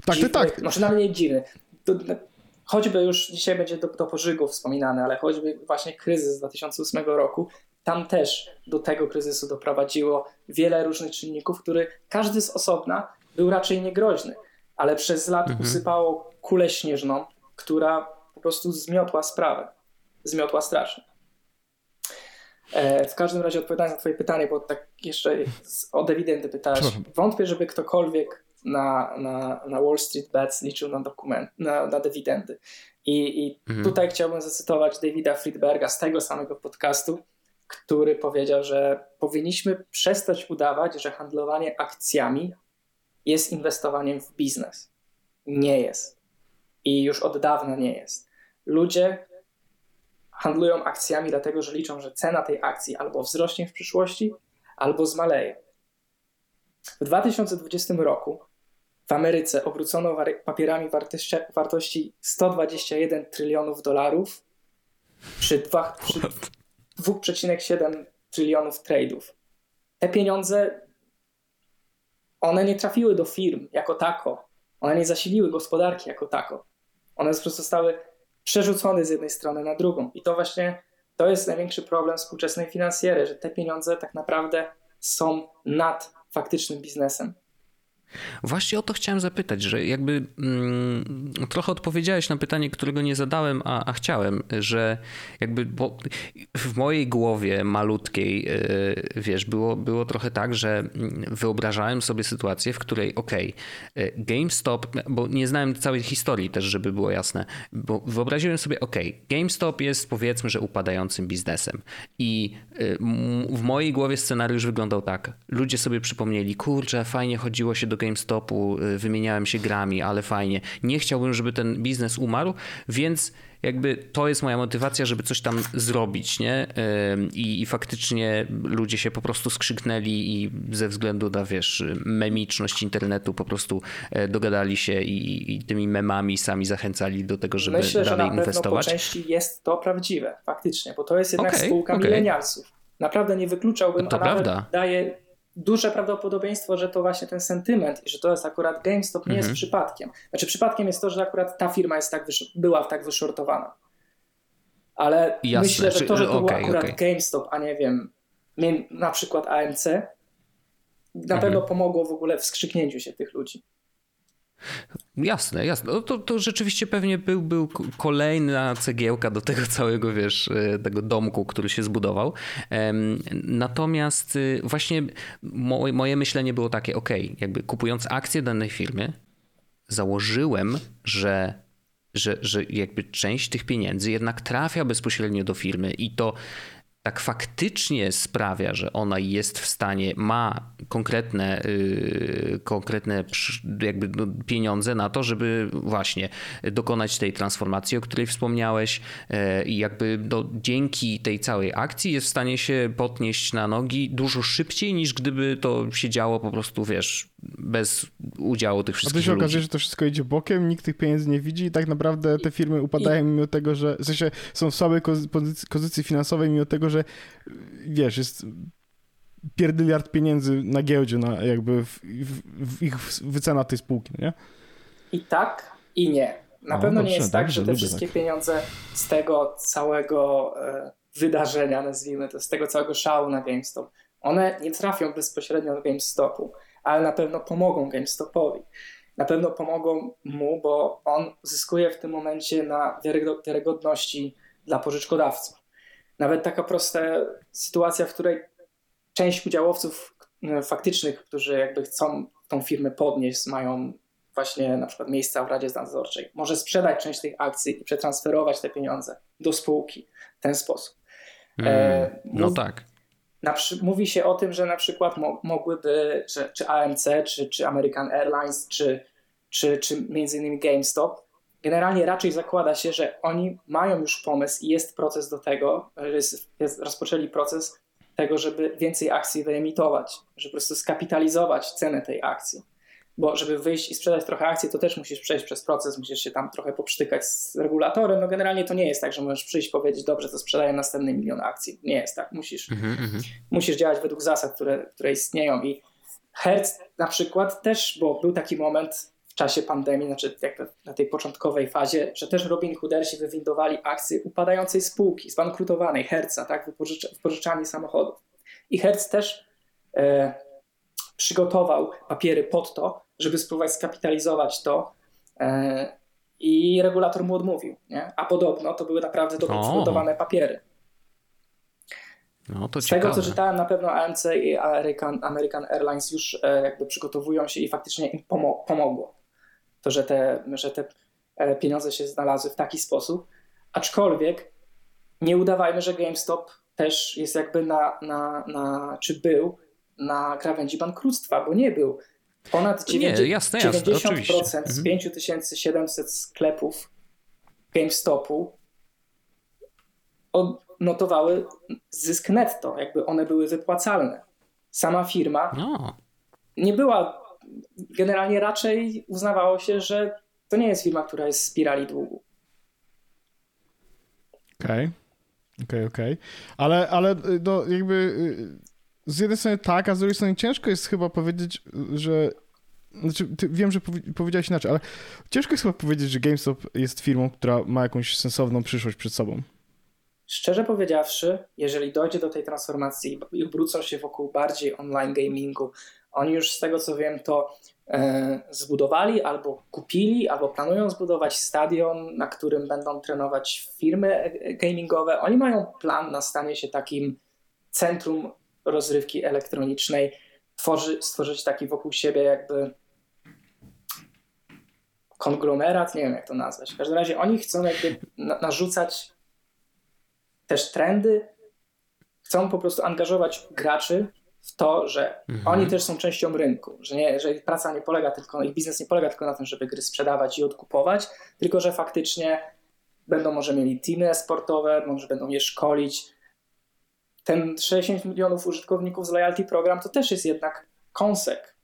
Tak, dziwny, tak. Może nawet nie dziwny. choćby już dzisiaj będzie do, do pożygu wspominane, ale choćby właśnie kryzys z 2008 roku, tam też do tego kryzysu doprowadziło wiele różnych czynników, który każdy z osobna był raczej niegroźny, ale przez lat mhm. usypało kulę śnieżną, która po prostu zmiotła sprawę. Zmiotła strasznie. E, w każdym razie odpowiadając na twoje pytanie, bo tak jeszcze o dywidendy pytałeś. Wątpię, żeby ktokolwiek na, na, na Wall Street Bets liczył na dokument, na, na dywidendy. I, i mhm. tutaj chciałbym zacytować Davida Friedberga z tego samego podcastu, który powiedział, że powinniśmy przestać udawać, że handlowanie akcjami jest inwestowaniem w biznes. Nie jest. I już od dawna nie jest. Ludzie handlują akcjami dlatego, że liczą, że cena tej akcji albo wzrośnie w przyszłości, albo zmaleje. W 2020 roku w Ameryce obrócono papierami wartości, wartości 121 trylionów dolarów przy, przy 2,7 trylionów trade'ów. Te pieniądze, one nie trafiły do firm jako tako, one nie zasiliły gospodarki jako tako. One po prostu zostały przerzucone z jednej strony na drugą. I to właśnie to jest największy problem współczesnej finansjery, że te pieniądze tak naprawdę są nad faktycznym biznesem. Właśnie o to chciałem zapytać, że jakby mm, trochę odpowiedziałeś na pytanie, którego nie zadałem, a, a chciałem, że jakby w mojej głowie malutkiej, yy, wiesz, było, było trochę tak, że mm, wyobrażałem sobie sytuację, w której okej, okay, GameStop, bo nie znałem całej historii też, żeby było jasne, bo wyobraziłem sobie, okej, okay, GameStop jest powiedzmy, że upadającym biznesem i yy, w mojej głowie scenariusz wyglądał tak, ludzie sobie przypomnieli, kurczę, fajnie chodziło się do GameStopu, y, wymieniałem się grami, ale fajnie. Nie chciałbym, żeby ten biznes umarł, więc jakby to jest moja motywacja, żeby coś tam zrobić, nie? I, I, faktycznie ludzie się po prostu skrzyknęli i ze względu na, wiesz, memiczność internetu po prostu e, dogadali się i, i tymi memami sami zachęcali do tego, żeby Myślę, dalej że na inwestować. Myślę, po części jest to prawdziwe, faktycznie, bo to jest jednak okay, spółka okay. milenialsów. Naprawdę nie wykluczałbym, to a prawda. daje duże prawdopodobieństwo, że to właśnie ten sentyment i że to jest akurat GameStop nie jest mhm. przypadkiem. Znaczy przypadkiem jest to, że akurat ta firma jest tak była tak wyshortowana. Ale Jasne. myślę, że to, że to okay, był akurat okay. GameStop, a nie wiem, na przykład AMC, na mhm. pewno pomogło w ogóle w skrzyknięciu się tych ludzi. Jasne, jasne. No to, to rzeczywiście pewnie był, był kolejna cegiełka do tego całego, wiesz, e, tego domku, który się zbudował. Natomiast y, właśnie moje myślenie było takie, ok, jakby kupując akcje danej firmy, założyłem, że, że, że jakby część tych pieniędzy jednak trafia bezpośrednio do firmy i to tak faktycznie sprawia, że ona jest w stanie, ma konkretne, yy, konkretne jakby no, pieniądze na to, żeby właśnie dokonać tej transformacji, o której wspomniałeś yy, i jakby no, dzięki tej całej akcji jest w stanie się podnieść na nogi dużo szybciej niż gdyby to się działo po prostu, wiesz, bez udziału tych wszystkich A to się okazuje, że to wszystko idzie bokiem, nikt tych pieniędzy nie widzi i tak naprawdę te firmy upadają I... mimo tego, że w sensie są w słabej pozycji, pozycji finansowej mimo tego, że wiesz, jest pierdyliard pieniędzy na giełdzie, na jakby w, w, w ich wycena tej spółki, nie? I tak, i nie. Na pewno dobrze, nie jest tak, że te wszystkie tak. pieniądze z tego całego e, wydarzenia, nazwijmy to, z tego całego szału na GameStop, one nie trafią bezpośrednio do GameStopu, ale na pewno pomogą GameStopowi. Na pewno pomogą mu, bo on zyskuje w tym momencie na wiarygodności dla pożyczkodawców. Nawet taka prosta sytuacja, w której część udziałowców e, faktycznych, którzy jakby chcą tą firmę podnieść, mają właśnie na przykład miejsca w Radzie Nadzorczej, może sprzedać część tych akcji i przetransferować te pieniądze do spółki w ten sposób. Mm, no tak. Mówi się o tym, że na przykład mo, mogłyby, że, czy AMC, czy, czy American Airlines, czy, czy, czy między innymi GameStop generalnie raczej zakłada się, że oni mają już pomysł i jest proces do tego, jest, jest, rozpoczęli proces tego, żeby więcej akcji wyemitować, żeby po prostu skapitalizować cenę tej akcji. Bo żeby wyjść i sprzedać trochę akcji, to też musisz przejść przez proces, musisz się tam trochę poprztykać z regulatorem. No generalnie to nie jest tak, że możesz przyjść i powiedzieć, dobrze, to sprzedaję następny milion akcji. Nie jest tak. Musisz, mm -hmm. musisz działać według zasad, które, które istnieją. I Hertz na przykład też, bo był taki moment w czasie pandemii, znaczy na tej początkowej fazie, że też Robin Hoodersi wywindowali akcje upadającej spółki, zbankrutowanej, Herca, tak, wypożyczalni samochodów. I Hertz też e, przygotował papiery pod to, żeby spróbować skapitalizować to e, i regulator mu odmówił. Nie? A podobno to były naprawdę dobrze przygotowane papiery. No, Z ciekawe. tego, co czytałem, na pewno AMC i American, American Airlines już e, jakby przygotowują się i faktycznie im pomogło. To, że te, że te e, pieniądze się znalazły w taki sposób. Aczkolwiek nie udawajmy, że GameStop też jest jakby na, na, na czy był na krawędzi bankructwa, bo nie był. Ponad 90%, nie, jasne, jasne, 90% z 5700 mhm. sklepów GameStopu odnotowały zysk netto, jakby one były wypłacalne. Sama firma no. nie była, generalnie raczej uznawało się, że to nie jest firma, która jest w spirali długu. Okej, okay. okej, okay, okej. Okay. Ale, ale no, jakby y, z jednej strony tak, a z drugiej strony ciężko jest chyba powiedzieć, że znaczy, wiem, że powiedziałeś inaczej, ale ciężko jest chyba powiedzieć, że GameStop jest firmą, która ma jakąś sensowną przyszłość przed sobą. Szczerze powiedziawszy, jeżeli dojdzie do tej transformacji i obrócą się wokół bardziej online gamingu, oni już z tego co wiem, to e, zbudowali albo kupili, albo planują zbudować stadion, na którym będą trenować firmy e, gamingowe. Oni mają plan na stanie się takim centrum rozrywki elektronicznej, tworzy, stworzyć taki wokół siebie jakby konglomerat, nie wiem jak to nazwać. W każdym razie oni chcą jakby narzucać też trendy, chcą po prostu angażować graczy w to, że mhm. oni też są częścią rynku, że, nie, że ich praca nie polega tylko, ich biznes nie polega tylko na tym, żeby gry sprzedawać i odkupować, tylko że faktycznie będą może mieli teamy sportowe, może będą je szkolić, ten 60 milionów użytkowników z loyalty program to też jest jednak kąsek.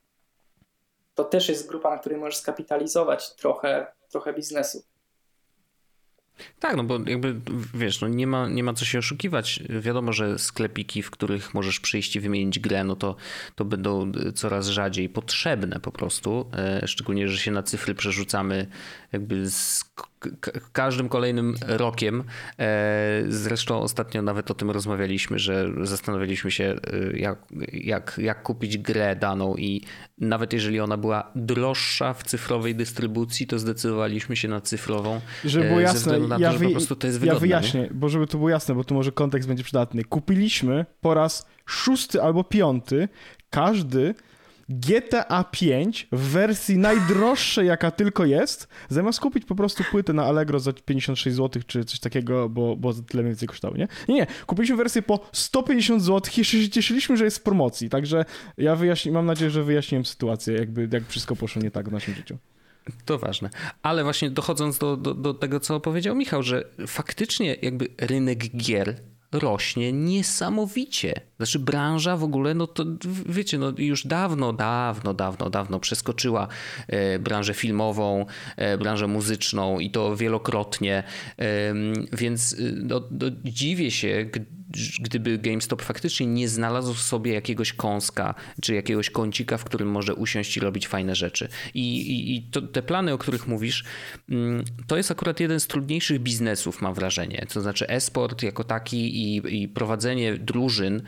To też jest grupa, na której możesz skapitalizować trochę, trochę biznesu. Tak, no bo jakby wiesz, no nie, ma, nie ma co się oszukiwać. Wiadomo, że sklepiki, w których możesz przyjść i wymienić grę, no to, to będą coraz rzadziej potrzebne po prostu. E, szczególnie, że się na cyfry przerzucamy jakby z każdym kolejnym rokiem. E, zresztą ostatnio nawet o tym rozmawialiśmy, że zastanawialiśmy się, e, jak, jak, jak kupić grę daną i nawet jeżeli ona była droższa w cyfrowej dystrybucji, to zdecydowaliśmy się na cyfrową. Żeby było jasne, na to, ja, wy, to jest wygodne, ja wyjaśnię, nie? bo żeby to było jasne, bo tu może kontekst będzie przydatny. Kupiliśmy po raz szósty albo piąty każdy GTA 5 w wersji najdroższej, jaka tylko jest, zamiast kupić po prostu płytę na Allegro za 56 zł czy coś takiego, bo, bo tyle więcej kosztowało, nie? Nie, nie. Kupiliśmy wersję po 150 zł i jeszcze się cieszyliśmy, że jest w promocji, także ja wyjaśni, mam nadzieję, że wyjaśniłem sytuację, jakby jak wszystko poszło nie tak w naszym życiu. To ważne. Ale właśnie dochodząc do, do, do tego, co powiedział Michał, że faktycznie jakby rynek gier rośnie niesamowicie. Znaczy branża w ogóle, no to wiecie, no już dawno, dawno, dawno, dawno przeskoczyła e, branżę filmową, e, branżę muzyczną i to wielokrotnie, więc y, no, no, dziwię się, gdyby GameStop faktycznie nie znalazł w sobie jakiegoś kąska, czy jakiegoś kącika, w którym może usiąść i robić fajne rzeczy. I, i, i to, te plany, o których mówisz, mm, to jest akurat jeden z trudniejszych biznesów, mam wrażenie. To znaczy e-sport jako taki i, i prowadzenie drużyn, e,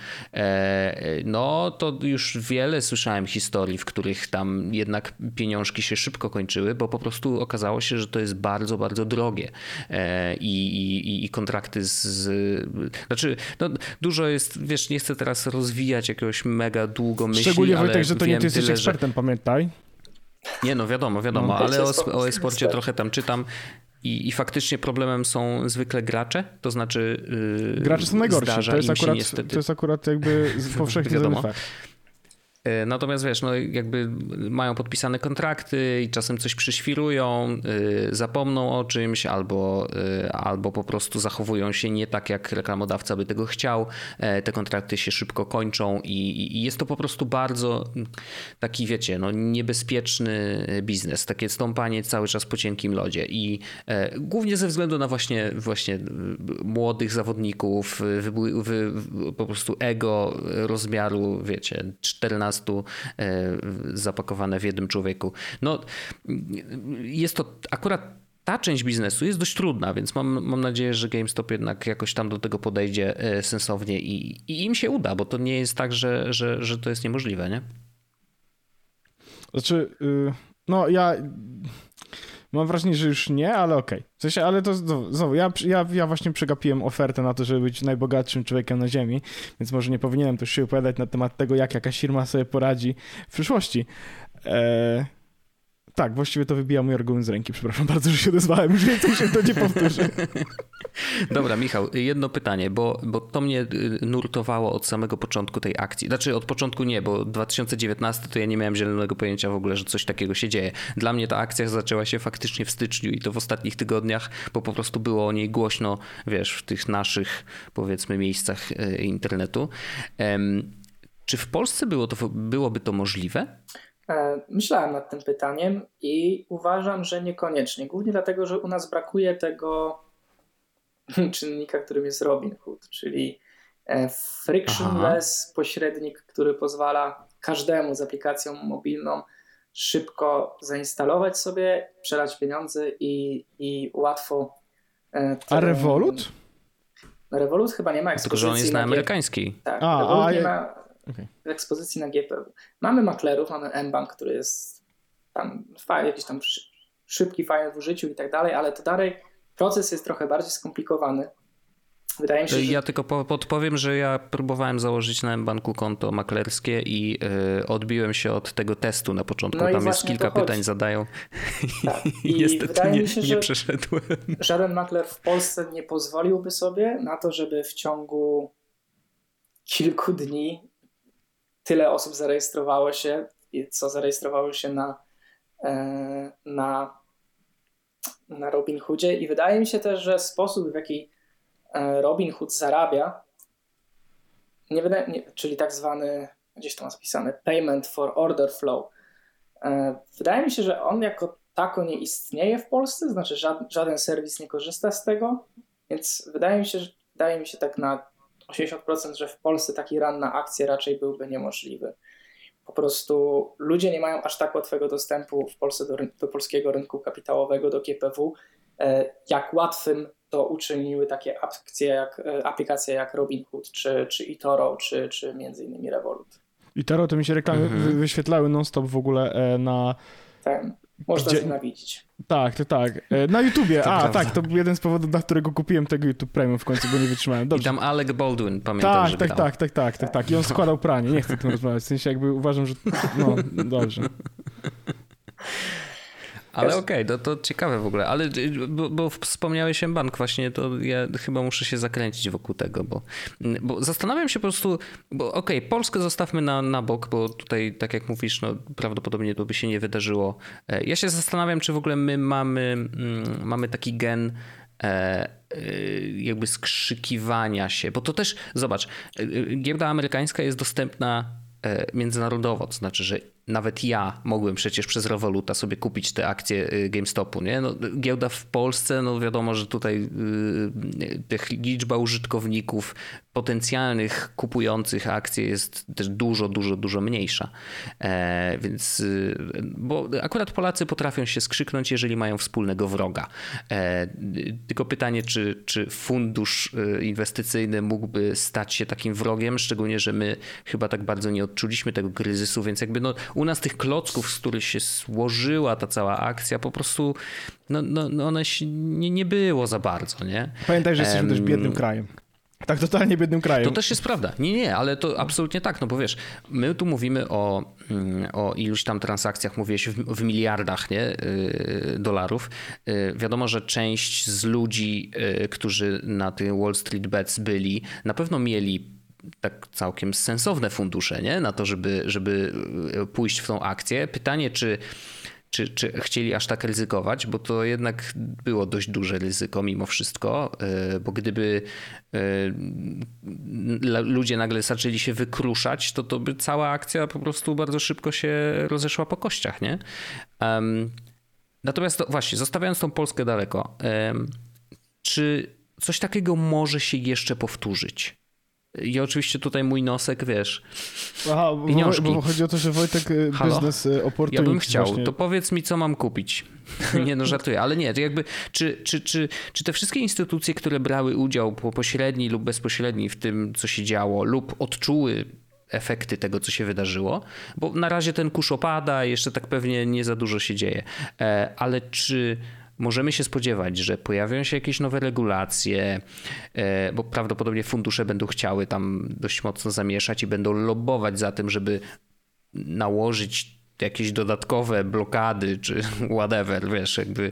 no to już wiele słyszałem historii, w których tam jednak pieniążki się szybko kończyły, bo po prostu okazało się, że to jest bardzo, bardzo drogie. E, I, i, i kontrakty z, znaczy no, dużo jest, wiesz, nie chcę teraz rozwijać jakiegoś mega długo myśli, Szczególnie Wojtek, że to nie ty jesteś tyle, ekspertem, że... pamiętaj. Nie no, wiadomo, wiadomo, no. ale o, o e-sporcie trochę tam czytam. I, I faktycznie problemem są zwykle gracze, to znaczy. Yy, gracze są najgorsi. To jest, akurat, niestety... to jest akurat jakby powszechnie znany fakt. E, natomiast wiesz, no jakby mają podpisane kontrakty i czasem coś przyświrują, e, zapomną o czymś albo, e, albo po prostu zachowują się nie tak, jak reklamodawca by tego chciał. Te kontrakty się szybko kończą i, i jest to po prostu bardzo taki, wiecie, no niebezpieczny biznes, takie stąpanie cały czas po cienkim lodzie i głównie ze względu na właśnie, właśnie młodych zawodników, wy, wy, po prostu ego rozmiaru, wiecie, 14 podcastu zapakowane w jednym człowieku. No, jest to akurat ta część biznesu jest dość trudna, więc mam, mam nadzieję, że GameStop jednak jakoś tam do tego podejdzie sensownie i, i im się uda, bo to nie jest tak, że, że, że to jest niemożliwe, nie? Znaczy, yy, no ja mam wrażenie, że już nie, ale okej. Okay. W sensie, ale to znowu, ja, ja, ja właśnie przegapiłem ofertę na to, żeby być najbogatszym człowiekiem na ziemi, więc może nie powinienem też się opowiadać na temat tego, jak jakaś firma sobie poradzi w przyszłości. Eee, tak, właściwie to wybija mój argument z ręki. Przepraszam bardzo, że się odezwałem, już więcej się to nie powtórzy. Dobra, Michał, jedno pytanie, bo, bo to mnie y, nurtowało od samego początku tej akcji. Znaczy od początku nie, bo 2019 to ja nie miałem zielonego pojęcia w ogóle, że coś takiego się dzieje. Dla mnie ta akcja zaczęła się faktycznie w styczniu i to w ostatnich tygodniach, bo po prostu było o niej głośno, wiesz, w tych naszych powiedzmy miejscach y, internetu. Czy w Polsce było to, byłoby to możliwe? E, myślałem nad tym pytaniem i uważam, że niekoniecznie. Głównie dlatego, że u nas brakuje tego czynnika, którym jest Robinhood, czyli e, frictionless Aha. pośrednik, który pozwala każdemu z aplikacją mobilną szybko zainstalować sobie, przelać pieniądze i, i łatwo. E, A Revolut? Revolut chyba nie ma ekspozycji. Tylko, że on jest na, na amerykańskiej. Tak, a, Revolut a, nie ma okay. ekspozycji na GPW. Mamy maklerów, mamy mBank, który jest tam fajny, jakiś tam szybki, fajny w użyciu i tak dalej, ale to dalej proces jest trochę bardziej skomplikowany. Wydaje mi się, że... Ja tylko podpowiem, że ja próbowałem założyć na mBanku konto maklerskie i yy, odbiłem się od tego testu na początku. No Tam jest kilka pytań zadają. Tak. I, I niestety nie, się, nie przeszedłem. Żaden makler w Polsce nie pozwoliłby sobie na to, żeby w ciągu kilku dni tyle osób zarejestrowało się, co zarejestrowało się na, e, na, na Robinhoodzie i wydaje mi się też, że sposób w jaki e, Robinhood zarabia, nie wydaje, nie, czyli tak zwany, gdzieś to ma zapisane, payment for order flow, e, wydaje mi się, że on jako tako nie istnieje w Polsce, znaczy żaden, żaden serwis nie korzysta z tego, więc wydaje mi się, że wydaje mi się tak na 80%, że w Polsce taki run na akcję raczej byłby niemożliwy. Po prostu ludzie nie mają aż tak łatwego dostępu w Polsce do, do polskiego rynku kapitałowego, do GPW, e, jak łatwym to uczyniły takie akcje jak, e, aplikacje jak Robinhood, czy, czy eToro, czy, czy między innymi Revolut. eToro to mi się reklamy mhm. wyświetlały non-stop w ogóle e, na... Ten. Można Gdzie... znienawidzić. Tak, to tak. E, na YouTubie. To A, prawda. tak, to był jeden z powodów, dla którego kupiłem tego YouTube Premium w końcu, bo nie wytrzymałem. Dobrze. I tam Alec Baldwin, pamiętam, tak, tak, tak, tak, tak, tak, tak. I on składał pranie. Nie chcę o tym rozmawiać. W sensie jakby uważam, że no, dobrze. Ale okej, okay, to, to ciekawe w ogóle. Ale bo, bo wspomniałeś bank właśnie, to ja chyba muszę się zakręcić wokół tego, bo, bo zastanawiam się po prostu, bo okej, okay, Polskę zostawmy na, na bok, bo tutaj, tak jak mówisz, no, prawdopodobnie to by się nie wydarzyło. E, ja się zastanawiam, czy w ogóle my mamy, mm, mamy taki gen e, e, jakby skrzykiwania się, bo to też, zobacz, giełda amerykańska jest dostępna międzynarodowo, to znaczy, że nawet ja mogłem przecież przez Revoluta sobie kupić te akcje y, GameStopu. Nie? No, giełda w Polsce, no wiadomo, że tutaj yy, liczba użytkowników potencjalnych kupujących akcje jest też dużo, dużo, dużo mniejsza. E, więc, y, bo akurat Polacy potrafią się skrzyknąć, jeżeli mają wspólnego wroga. E, tylko pytanie, czy, czy fundusz y, inwestycyjny mógłby stać się takim wrogiem, szczególnie, że my chyba tak bardzo nie odczuliśmy tego kryzysu, więc jakby no, u nas tych klocków, z których się złożyła ta cała akcja, po prostu no, no, no one się nie, nie było za bardzo, nie? Pamiętaj, że jesteśmy um, też biednym krajem. Tak totalnie biednym krajem. To też jest prawda. Nie, nie, ale to absolutnie tak, no bo wiesz, my tu mówimy o, mm, o iluś tam transakcjach, mówiłeś w, w miliardach nie, y, dolarów. Y, wiadomo, że część z ludzi, y, którzy na tym Wall Street Bets byli, na pewno mieli tak całkiem sensowne fundusze nie? na to, żeby, żeby e, pójść w tą akcję. Pytanie, czy, czy, czy chcieli aż tak ryzykować, bo to jednak było dość duże ryzyko mimo wszystko, e, bo gdyby e, ludzie nagle zaczęli się wykruszać, to, to by cała akcja po prostu bardzo szybko się rozeszła po kościach, nie? Natomiast to, właśnie, zostawiając tą Polskę daleko, czy coś takiego może się jeszcze powtórzyć? I oczywiście tutaj mój nosek, wiesz, Aha, pieniążki. Bo, bo chodzi o to, że Wojtek y, Halo? biznes opportunity. Ja bym chciał, właśnie... to powiedz mi, co mam kupić. nie no, żartuję, ale nie, jakby, czy, czy, czy, czy te wszystkie instytucje, które brały udział pośredni lub bezpośredni w tym, co się działo, lub odczuły efekty tego, co się wydarzyło, bo na razie ten kurz opada, jeszcze tak pewnie nie za dużo się dzieje, e, ale czy możemy się spodziewać, że pojawią się jakieś nowe regulacje, e, bo prawdopodobnie fundusze będą chciały tam dość mocno zamieszać i będą lobbować za tym, żeby nałożyć jakieś dodatkowe blokady czy whatever, wiesz, jakby,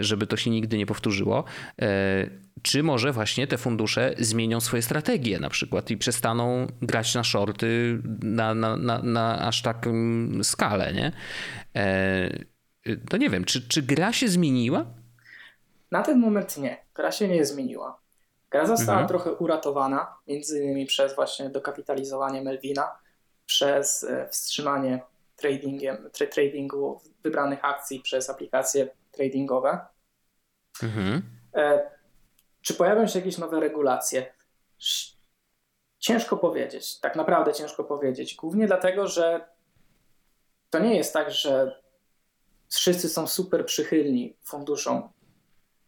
żeby to się nigdy nie powtórzyło. E, czy może właśnie te fundusze zmienią swoje strategie na przykład i przestaną grać na shorty na, na, na, na aż taką skalę, nie? Y, to nie wiem, czy, czy gra się zmieniła? Na ten moment nie. Gra się nie zmieniła. Gra została mhm. trochę uratowana, między innymi przez właśnie dokapitalizowanie Melvina, przez e, wstrzymanie tradingiem, tra tradingu wybranych akcji przez aplikacje tradingowe. Mhm. E, czy pojawią się jakieś nowe regulacje? Ciężko powiedzieć, tak naprawdę ciężko powiedzieć. Głównie dlatego, że to nie jest tak, że wszyscy są super przychylni funduszom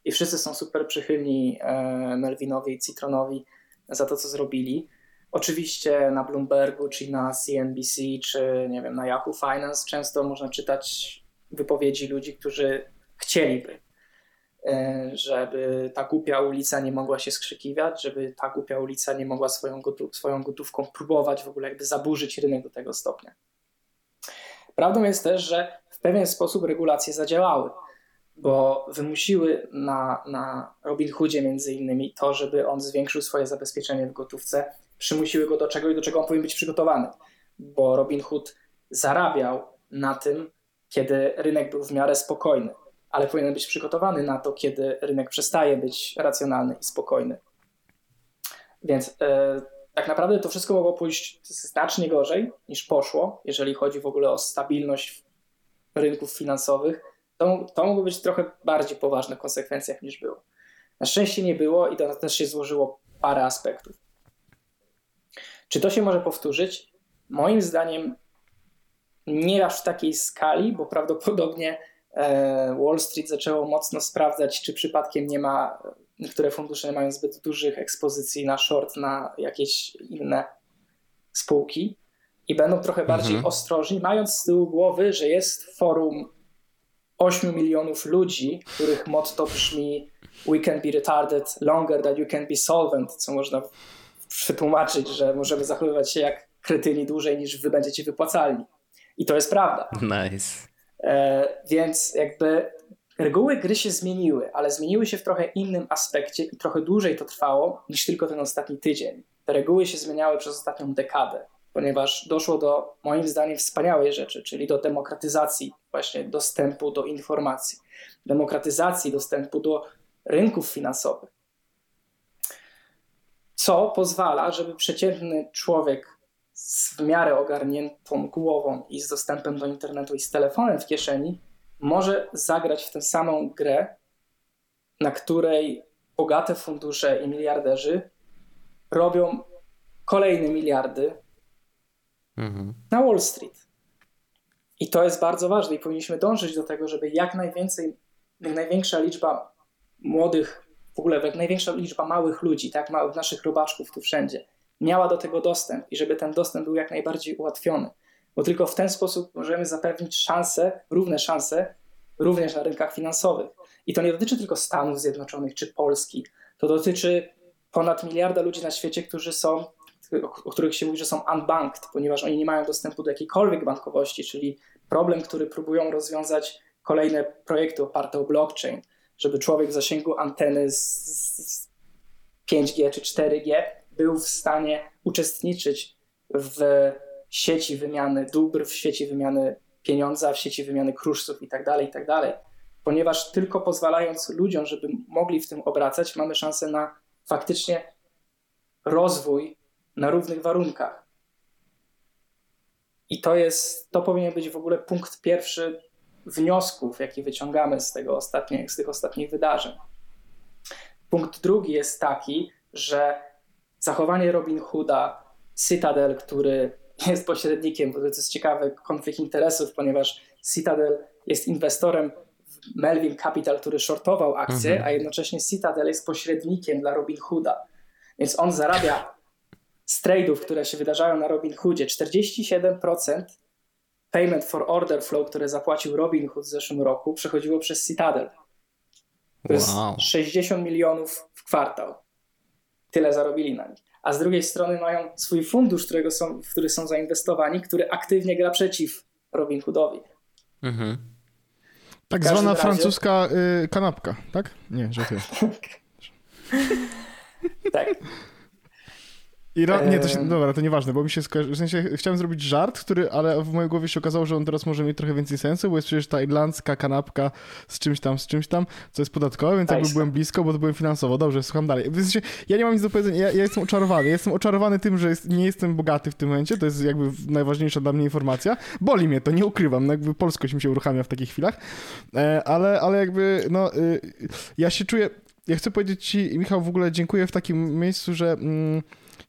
i wszyscy są super przychylni e, Melvinowi i Citronowi za to, co zrobili. Oczywiście na Bloombergu, czy na CNBC, czy nie wiem, na Yahoo Finance często można czytać wypowiedzi ludzi, którzy chcieliby, e, żeby ta głupia ulica nie mogła się skrzykiwać, żeby ta głupia ulica nie mogła swoją, gotów, swoją gotówką próbować w ogóle jakby zaburzyć rynek do tego stopnia. Prawdą jest też, że w pewien sposób regulacje zadziałały, bo wymusiły na, na Robin Hoodzie między innymi to, żeby on zwiększył swoje zabezpieczenie w gotówce, przymusiły go do czego i do czego on powinien być przygotowany, bo Robin Hood zarabiał na tym, kiedy rynek był w miarę spokojny, ale powinien być przygotowany na to, kiedy rynek przestaje być racjonalny i spokojny. Więc yy, tak naprawdę to wszystko mogło pójść znacznie gorzej niż poszło, jeżeli chodzi w ogóle o stabilność rynków finansowych, to, to mogło być trochę bardziej poważne w konsekwencjach niż było. Na szczęście nie było i to też się złożyło parę aspektów. Czy to się może powtórzyć? Moim zdaniem nie aż w takiej skali, bo prawdopodobnie e, Wall Street zaczęło mocno sprawdzać, czy przypadkiem nie ma, niektóre fundusze mają zbyt dużych ekspozycji na short, na jakieś inne spółki i będą trochę bardziej mhm. ostrożni, mając z tyłu głowy, że jest forum 8 milionów ludzi, których motto brzmi We can be retarded longer than you can be solvent, co można przetłumaczyć, że możemy zachowywać się jak kretyni dłużej niż wy będziecie wypłacalni. I to jest prawda. Nice. E, więc jakby reguły gry się zmieniły, ale zmieniły się w trochę innym aspekcie i trochę dłużej to trwało niż tylko ten ostatni tydzień. Te reguły się zmieniały przez ostatnią dekadę ponieważ doszło do moim zdaniem wspaniałej rzeczy, czyli do demokratyzacji właśnie dostępu do informacji, demokratyzacji dostępu do rynków finansowych. Co pozwala, żeby przeciętny człowiek z w miarę ogarniętą głową i z dostępem do internetu i z telefonem w kieszeni może zagrać w tę samą grę, na której bogate fundusze i miliarderzy robią kolejne miliardy mhm. na Wall Street. I to jest bardzo ważne i powinniśmy dążyć do tego, żeby jak najwięcej, jak największa liczba młodych, w ogóle jak największa liczba małych ludzi, tak małych naszych robaczków tu wszędzie, miała do tego dostęp i żeby ten dostęp był jak najbardziej ułatwiony. Bo tylko w ten sposób możemy zapewnić szanse, równe szanse, również na rynkach finansowych. I to nie dotyczy tylko Stanów Zjednoczonych czy Polski. To dotyczy ponad miliarda ludzi na świecie, którzy są o których się mówi, że są unbanked, ponieważ oni nie mają dostępu do jakiejkolwiek bankowości, czyli problem, który próbują rozwiązać kolejne projekty oparte o blockchain, żeby człowiek w zasięgu anteny z 5G czy 4G był w stanie uczestniczyć w sieci wymiany dóbr, w sieci wymiany pieniądza, w sieci wymiany kruszców itd., tak itd., tak ponieważ tylko pozwalając ludziom, żeby mogli w tym obracać, mamy szansę na faktycznie rozwój na równych warunkach. I to jest, to powinien być w ogóle punkt pierwszy wniosków, jaki wyciągamy z, tego ostatnie, z tych ostatnich wydarzeń. Punkt drugi jest taki, że zachowanie Robin Hooda, Citadel, który jest pośrednikiem, bo to jest ciekawy konflikt interesów, ponieważ Citadel jest inwestorem w Melvin Capital, który shortował akcje, mhm. a jednocześnie Citadel jest pośrednikiem dla Robin Hooda. Więc on zarabia z trade'ów, które się wydarzają na Robin Hoodzie, 47% payment for order flow, które zapłacił Robin Hood w zeszłym roku, przechodziło przez Citadel. To wow. jest 60 milionów w kwartał. Tyle zarobili na nich. A z drugiej strony mają swój fundusz, którego są, w który są zainwestowani, który aktywnie gra przeciw Robin Hoodowi. Mhm. Tak zwana razie... francuska y, kanapka, tak? Nie, że ty. tak. I ra... Nie, to się, dobra, to nieważne, bo mi się skojarzy... W sensie chciałem zrobić żart, który, ale w mojej głowie się okazało, że on teraz może mieć trochę więcej sensu, bo jest przecież ta irlandzka kanapka z czymś tam, z czymś tam, co jest podatkowe, więc jakby byłem blisko, bo to byłem finansowo. Dobrze, słucham dalej. W sensie, ja nie mam nic do powiedzenia, ja, ja jestem oczarowany. Ja jestem oczarowany tym, że jest, nie jestem bogaty w tym momencie, to jest jakby najważniejsza dla mnie informacja. Boli mnie to, nie ukrywam, no jakby polskość mi się uruchamia w takich chwilach, e, ale, ale jakby, no, y, ja się czuję, ja chcę powiedzieć ci, Michał, w ogóle dziękuję w takim miejscu, że... Mm,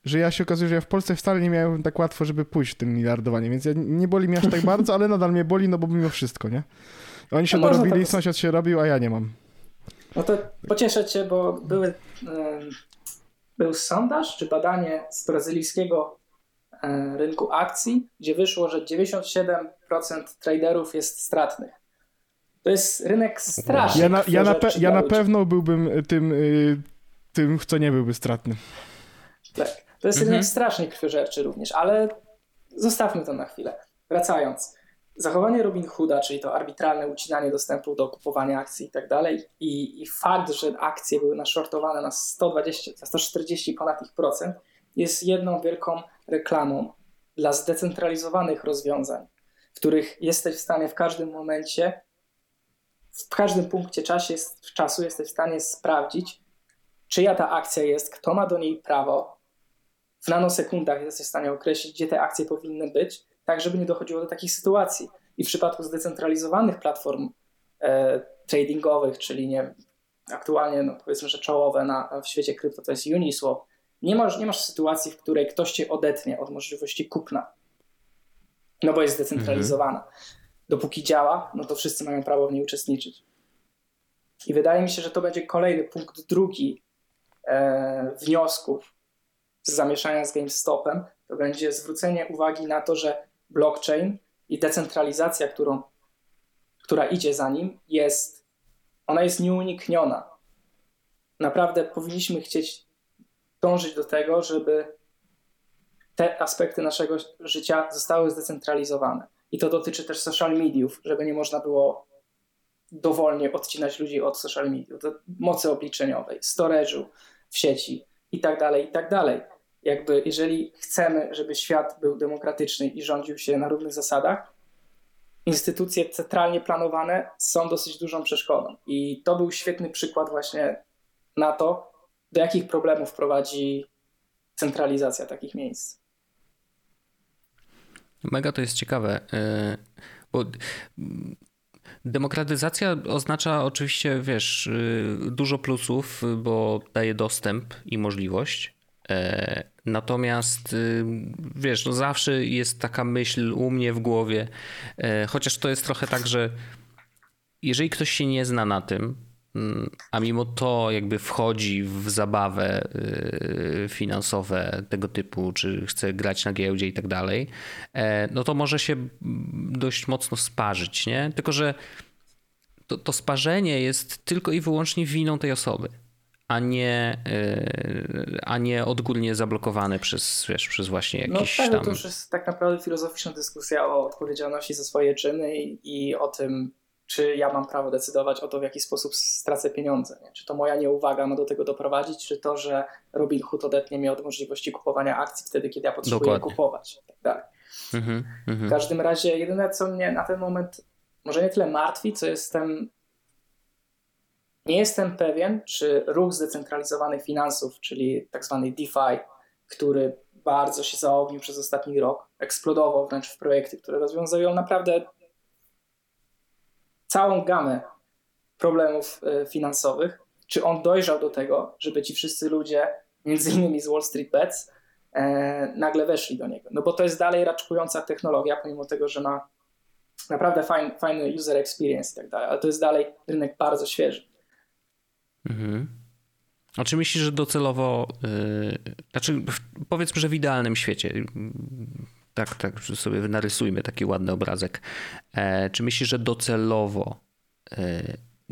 że ja się okazuje, że ja w Polsce wcale nie miałem tak łatwo, żeby pójść w tym miliardowanie, więc ja, nie boli mnie aż tak bardzo, ale nadal mnie boli, no bo mimo wszystko, nie? Oni się no dorobili, tak... sąsiad się robił, a ja nie mam. No to pocieszę cię, bo były, był sondaż czy badanie z brazylijskiego e, rynku akcji, gdzie wyszło, że 97% traderów jest stratnych. To jest rynek straszny. Ja na, ja na, pe, ja na pewno byłbym tym, y, tym, co nie byłby stratny. To jest mhm. rynek strasznie krwiożerczy również, ale zostawmy to na chwilę. Wracając. Zachowanie Robin Hooda, czyli to arbitralne ucinanie dostępu do kupowania akcji i tak dalej, i fakt, że akcje były naszortowane na 120, 140 ponad ich procent, jest jedną wielką reklamą dla zdecentralizowanych rozwiązań, w których jesteś w stanie w każdym momencie, w każdym punkcie czasie, czasu jesteś w stanie sprawdzić, czyja ta akcja jest, kto ma do niej prawo, w nanosekundach jesteś w stanie określić, gdzie te akcje powinny być, tak żeby nie dochodziło do takich sytuacji. I w przypadku zdecentralizowanych platform e, tradingowych, czyli nie, aktualnie no powiedzmy, że czołowe na, w świecie krypto to jest Uniswap, nie masz, nie masz sytuacji, w której ktoś cię odetnie od możliwości kupna, no bo jest zdecentralizowana. Mhm. Dopóki działa, no to wszyscy mają prawo w niej uczestniczyć. I wydaje mi się, że to będzie kolejny punkt drugi e, wniosków zamieszania z GameStopem, to będzie zwrócenie uwagi na to, że blockchain i decentralizacja, którą, która idzie za nim, jest, ona jest nieunikniona. Naprawdę powinniśmy chcieć dążyć do tego, żeby te aspekty naszego życia zostały zdecentralizowane. I to dotyczy też social mediów, żeby nie można było dowolnie odcinać ludzi od social mediów, do mocy obliczeniowej, storage'u w sieci i tak dalej, i tak dalej jakby jeżeli chcemy, żeby świat był demokratyczny i rządził się na równych zasadach, instytucje centralnie planowane są dosyć dużą przeszkodą. I to był świetny przykład właśnie na to, do jakich problemów prowadzi centralizacja takich miejsc. Mega to jest ciekawe, y, bo demokratyzacja oznacza oczywiście, wiesz, y, dużo plusów, bo daje dostęp i możliwość, natomiast y, wiesz, no zawsze jest taka myśl u mnie w głowie, e, chociaż to jest trochę tak, że jeżeli ktoś się nie zna na tym, mm, a mimo to jakby wchodzi w zabawę y, finansowe tego typu, czy chce grać na giełdzie i tak dalej, e, no to może się dość mocno sparzyć, nie? Tylko, że to, to sparzenie jest tylko i wyłącznie winą tej osoby a nie, e, a nie odgórnie zablokowane przez, wiesz, przez właśnie no jakiś no, tak, tam... to już jest tak naprawdę filozoficzna dyskusja o odpowiedzialności za swoje czyny i, i o tym, czy ja mam prawo decydować o to, w jaki sposób stracę pieniądze. Nie? Czy to moja nieuwaga ma do tego doprowadzić, czy to, że Robin Hood odetnie mnie od możliwości kupowania akcji wtedy, kiedy ja potrzebuję Dokładnie. kupować. Tak dalej. Mhm, mhm. w każdym razie jedyne, co mnie na ten moment może nie tyle martwi, co jestem nie jestem pewien, czy ruch zdecentralizowanych finansów, czyli tak zwany DeFi, który bardzo się zaognił przez ostatni rok, eksplodował wręcz w projekty, które rozwiązują naprawdę całą gamę problemów e, finansowych, czy on dojrzał do tego, żeby ci wszyscy ludzie między innymi z Wall Street Bets, e, nagle weszli do niego. No bo to jest dalej raczkująca technologia, pomimo tego, że ma naprawdę fajny, fajny user experience i tak dalej, ale to jest dalej rynek bardzo świeży. Mhm. A czy myślisz, że docelowo, yy, znaczy powiedzmy, że w idealnym świecie, tak, tak sobie narysujmy taki ładny obrazek, e, czy myślisz, że docelowo e,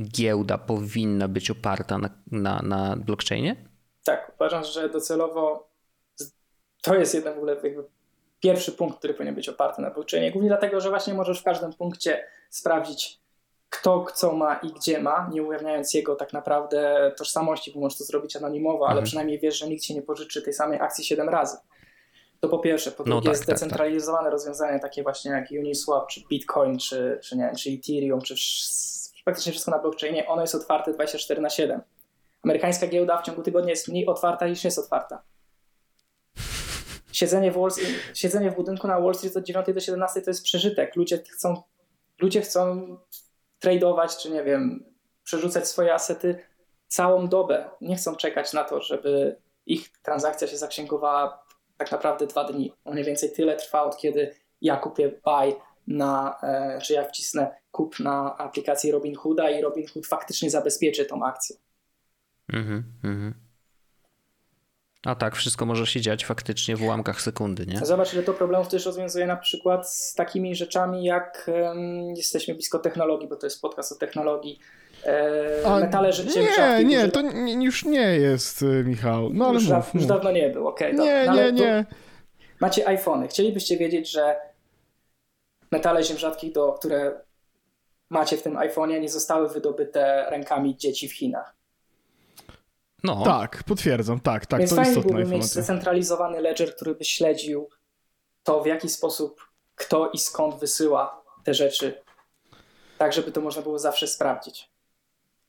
giełda powinna być oparta na, na, na blockchainie? Tak, uważam, że docelowo to jest jeden w ogóle jakby pierwszy punkt, który powinien być oparty na blockchainie. Głównie dlatego, że właśnie możesz w każdym punkcie sprawdzić, kto co ma i gdzie ma, nie ujawniając jego tak naprawdę tożsamości, bo możesz to zrobić anonimowo, ale mhm. przynajmniej wiesz, że nikt ci nie pożyczy tej samej akcji 7 razy. To po pierwsze. Po no drugie, no tak, zdecentralizowane tak, tak. rozwiązania takie właśnie jak Uniswap, czy Bitcoin, czy, czy, nie wiem, czy Ethereum, czy praktycznie wszystko na blockchainie, ono jest otwarte 24 na 7. Amerykańska giełda w ciągu tygodnia jest mniej otwarta niż jest otwarta. Siedzenie w, Wall, siedzenie w budynku na Wall Street od 9 do 17 to jest przeżytek. Ludzie chcą, ludzie chcą tradeować, czy nie wiem, przerzucać swoje asety całą dobę. Nie chcą czekać na to, żeby ich transakcja się zaksięgowała tak naprawdę dwa dni. Mniej więcej tyle trwa od kiedy ja kupię buy na, e, czy ja wcisnę kup na aplikacji Robinhooda i Robinhood faktycznie zabezpieczy tą akcję. Mhm, mhm. A tak, wszystko może się dziać faktycznie w ułamkach sekundy, nie? Zobacz, ile to problemów też rozwiązuje na przykład z takimi rzeczami, jak um, jesteśmy blisko technologii, bo to jest podcast o technologii. E, metale życie Nie, nie, to już nie jest, y, Michał. No, ale już, mów, już dawno nie był, okej. Okay, nie, no, nie, nie. Macie iPhony. Chcielibyście wiedzieć, że metale ziem rzadkich, do, które macie w tym iPhone'ie, nie zostały wydobyte rękami dzieci w Chinach. No. Tak, potwierdzam, tak, tak. Więc to fajnie byłoby mieć zcentralizowany ledger, który by śledził to, w jaki sposób kto i skąd wysyła te rzeczy, tak żeby to można było zawsze sprawdzić.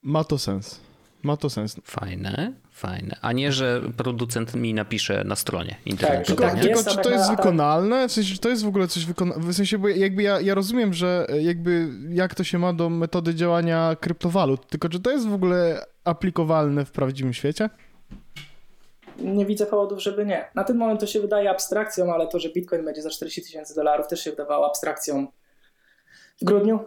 Ma to sens. Ma to sens. Fajne, fajne. A nie, że producent mi napisze na stronie internetowej. Tak, tylko, tylko czy to jest wykonalne? W sensie, czy to jest w ogóle coś wykonalne? W sensie, bo jakby ja, ja rozumiem, że jakby jak to się ma do metody działania kryptowalut, tylko czy to jest w ogóle aplikowalne w prawdziwym świecie? Nie widzę powodów, żeby nie. Na ten moment to się wydaje abstrakcją, ale to, że Bitcoin będzie za 40 tysięcy dolarów też się wydawało abstrakcją w grudniu.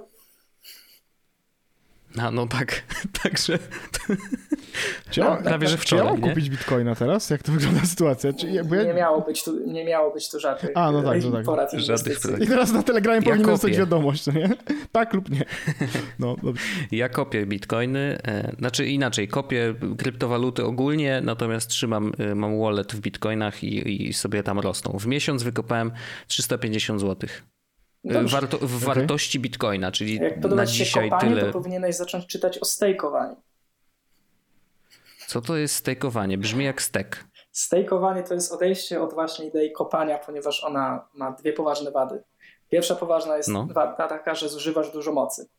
A no tak, także. Czy ja, prawie, że wczoraj. Czy ja mam kupić bitcoina teraz? Jak to wygląda sytuacja? Czy, ja, nie, miało być tu, nie miało być tu żadnych A, no tak, no tak. porad żadnych I teraz na Telegramie ja powinien dostać wiadomość, nie? Tak lub nie. No, dobrze. Ja kopię bitcoiny, e, znaczy inaczej, kopię kryptowaluty ogólnie, natomiast trzymam, e, mam wallet w bitcoinach i, i sobie tam rosną. W miesiąc wykopałem 350 złotych. Warto, w okay. wartości bitcoina, czyli Jak na dzisiaj kopanie, tyle. to powinieneś zacząć czytać o stejkowaniu. Co to jest stejkowanie? Brzmi jak stek. Stejkowanie to jest odejście od właśnie idei kopania, ponieważ ona ma dwie poważne wady. Pierwsza poważna jest no. wada taka, że zużywasz dużo mocy.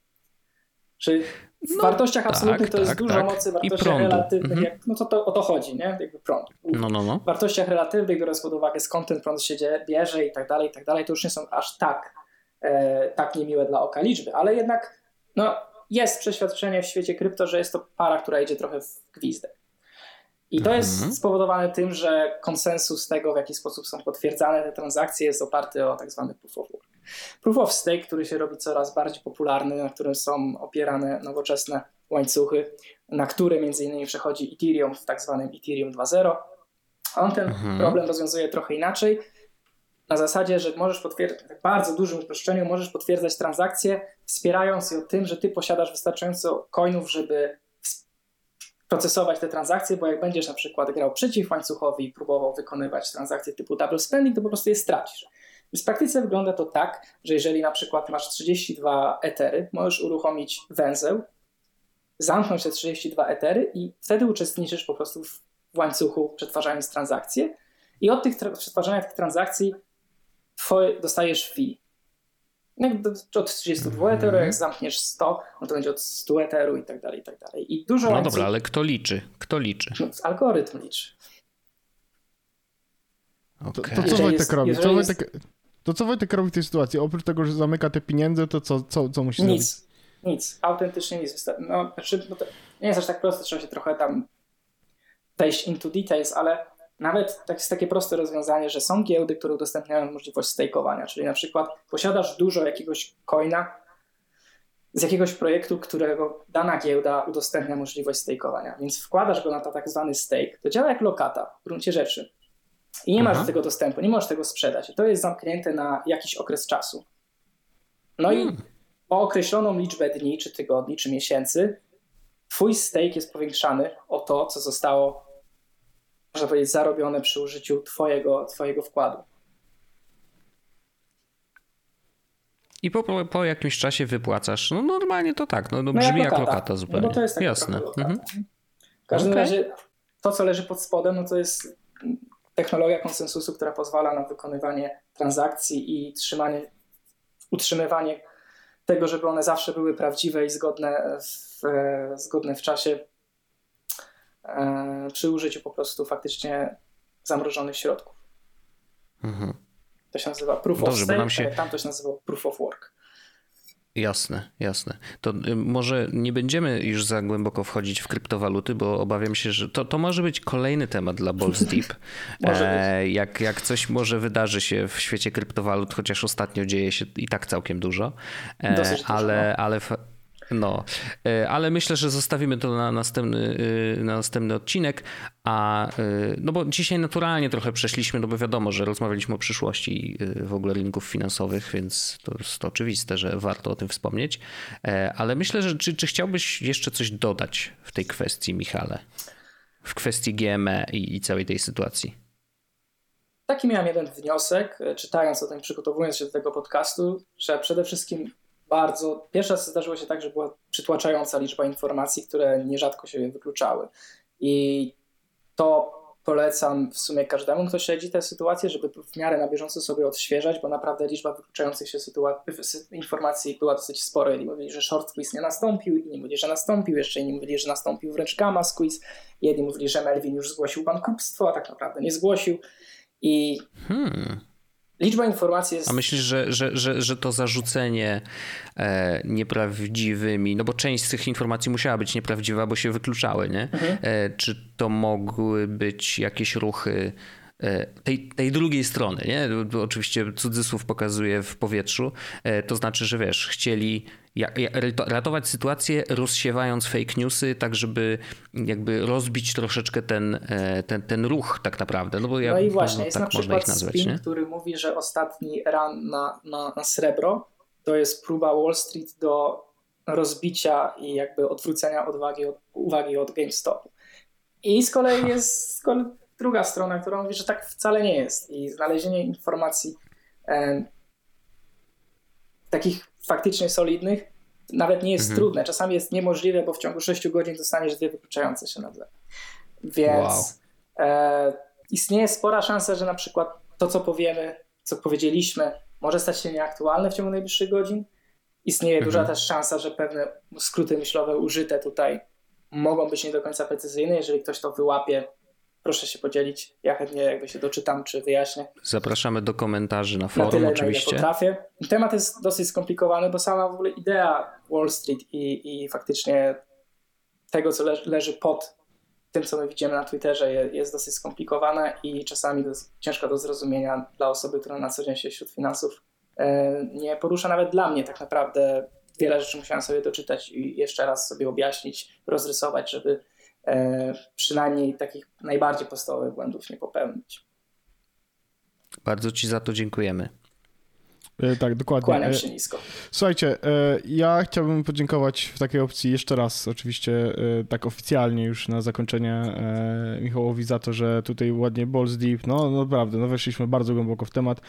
Czyli w no, wartościach tak, absolutnych to tak, jest dużo tak. mocy, w wartościach relatywnych, mhm. jak, no to, to o to chodzi, nie? Jakby prąd. No, no, no. W wartościach relatywnych, biorąc pod uwagę skąd ten prąd się bierze i tak dalej, i tak dalej, to już nie są aż tak tak niemiłe dla oka liczby, ale jednak no, jest przeświadczenie w świecie krypto, że jest to para, która idzie trochę w gwizdek. I to jest mhm. spowodowane tym, że konsensus tego, w jaki sposób są potwierdzane te transakcje, jest oparty o tak zwany proof of work. Proof of stake, który się robi coraz bardziej popularny, na którym są opierane nowoczesne łańcuchy, na które między innymi przechodzi Ethereum w tak zwanym Ethereum 2.0. On ten mhm. problem rozwiązuje trochę inaczej na zasadzie, że możesz potwierdzać, w bardzo dużym uproszczeniu, możesz potwierdzać transakcje, wspierając je tym, że ty posiadasz wystarczająco coinów, żeby procesować te transakcje, bo jak będziesz na przykład grał przeciw łańcuchowi i próbował wykonywać transakcje typu double spending, to po prostu je stracisz. W praktyce wygląda to tak, że jeżeli na przykład masz 32 etery, możesz uruchomić węzeł, zamknąć te 32 etery i wtedy uczestniczysz po prostu w łańcuchu przetwarzając transakcje i od tych przetwarzania tych transakcji twoje, dostajesz fee. Od 32 mm. eteru, jak zamkniesz 100, no to będzie od 100 eteru i tak dalej, i tak dalej. I dużo no łańcuch... dobra, ale kto liczy? Kto liczy? No, algorytm liczy. Okay. To, to, co Wojtek robi? Co Wojtek, jest... To co Wojtek robi w tej sytuacji? Oprócz tego, że zamyka te pieniądze, to co, co, co musi nic, zrobić? Nic, autentycznie nic. No, znaczy, no to nie jest aż tak proste, trzeba się trochę tam wejść into details, ale nawet tak jest takie proste rozwiązanie, że są giełdy, które udostępniają możliwość stakeowania, czyli na przykład posiadasz dużo jakiegoś coina z jakiegoś projektu, którego dana giełda udostępnia możliwość stakeowania, więc wkładasz go na to tak zwany stake. To działa jak lokata w gruncie rzeczy. I nie masz do tego dostępu, nie możesz tego sprzedać. I to jest zamknięte na jakiś okres czasu. No hmm. i o określoną liczbę dni, czy tygodni, czy miesięcy, twój stake jest powiększany o to, co zostało, można powiedzieć, zarobione przy użyciu twojego, twojego wkładu. I po, po, po jakimś czasie wypłacasz. No normalnie to tak, no, no, no brzmi jak lokata, jak lokata zupełnie. No to jest Jasne. Mhm. W każdym okay. razie to, co leży pod spodem, no to jest technologia konsensusu, która pozwala na wykonywanie transakcji i trzymanie, utrzymywanie tego, żeby one zawsze były prawdziwe i zgodne w, zgodne w czasie e, przy użyciu po prostu faktycznie zamrożonych środków. Mhm. To się nazywa proof Dobrze, of stake, się... tam to się nazywa proof of work. Jasne, jasne. To y, może nie będziemy już za głęboko wchodzić w kryptowaluty, bo obawiam się, że to, to może być kolejny temat dla Balls Deep. e, jak, jak coś może wydarzy się w świecie kryptowalut, chociaż ostatnio dzieje się i tak całkiem dużo. E, ale, no. ale no, e, ale myślę, że zostawimy to na następny, e, na następny odcinek. A e, no bo dzisiaj naturalnie trochę przeszliśmy, no bo wiadomo, że rozmawialiśmy o przyszłości w ogóle rynków finansowych, więc to jest oczywiste, że warto o tym wspomnieć. Ale myślę, że czy, czy chciałbyś jeszcze coś dodać w tej kwestii, Michale? W kwestii GME i, i całej tej sytuacji? Taki miałem jeden wniosek, czytając o tym, przygotowując się do tego podcastu, że przede wszystkim bardzo. Pierwszy zdarzyło się tak, że była przytłaczająca liczba informacji, które nierzadko się wykluczały. I to polecam w sumie każdemu, kto śledzi tę sytuację, żeby w miarę na bieżąco sobie odświeżać, bo naprawdę liczba wykluczających się informacji była dosyć spora. Jedni mówili, że short quiz nie nastąpił, inni mówili, że nastąpił, jeszcze inni mówili, że nastąpił wręcz gamma quiz, jedni mówili, że Melvin już zgłosił bankructwo, a tak naprawdę nie zgłosił. I hmm. Liczba informacji jest. A myślisz, że, że, że, że to zarzucenie e, nieprawdziwymi, no bo część z tych informacji musiała być nieprawdziwa, bo się wykluczały, nie? Mhm. E, czy to mogły być jakieś ruchy tej, tej drugiej strony, nie? Oczywiście cudzysłów pokazuje w powietrzu. E, to znaczy, że wiesz, chcieli ratować sytuację, rozsiewając fake newsy, tak żeby jakby rozbić troszeczkę ten, e, ten, ten ruch tak naprawdę. No, bo ja, no i właśnie, no, jest tak na przykład nazwać, spin, nie? który mówi, że ostatni run na, na, na srebro to jest próba Wall Street do rozbicia i jakby odwrócenia odwagi od, uwagi od GameStopu. I z kolei jest z kolei druga strona, która mówi, że tak wcale nie jest. I znalezienie informacji e, takich faktycznie solidnych nawet nie jest mhm. trudne. Czasami jest niemożliwe, bo w ciągu 6 godzin dostaniesz dwie wykluczające się nagle. Więc wow. e, istnieje spora szansa, że na przykład to, co powiemy, co powiedzieliśmy, może stać się nieaktualne w ciągu najbliższych godzin. Istnieje mhm. duża też szansa, że pewne skróty myślowe użyte tutaj mogą być nie do końca precyzyjne. Jeżeli ktoś to wyłapie, proszę się podzielić. Ja chętnie jakby się doczytam czy wyjaśnię. Zapraszamy do komentarzy na forum na tyle, oczywiście. Na potrafię. Temat jest dosyć skomplikowany, bo sama w ogóle idea Wall Street i, i faktycznie tego, co leży, leży pod tym, co my widzimy na Twitterze, jest, dosyć skomplikowana i czasami ciężka do zrozumienia dla osoby, która na co dzień się wśród finansów e, nie porusza. Nawet dla mnie tak naprawdę wiele rzeczy musiałem sobie doczytać i jeszcze raz sobie objaśnić, rozrysować, żeby przynajmniej takich najbardziej podstawowych błędów nie popełnić. Bardzo Ci za to dziękujemy. E, tak, dokładnie. Kłaniam e, się nisko. Słuchajcie, e, ja chciałbym podziękować w takiej opcji jeszcze raz, oczywiście tak oficjalnie już na zakończenie Michałowi za to, że tutaj ładnie balls deep, no, naprawdę, no weszliśmy bardzo głęboko w temat.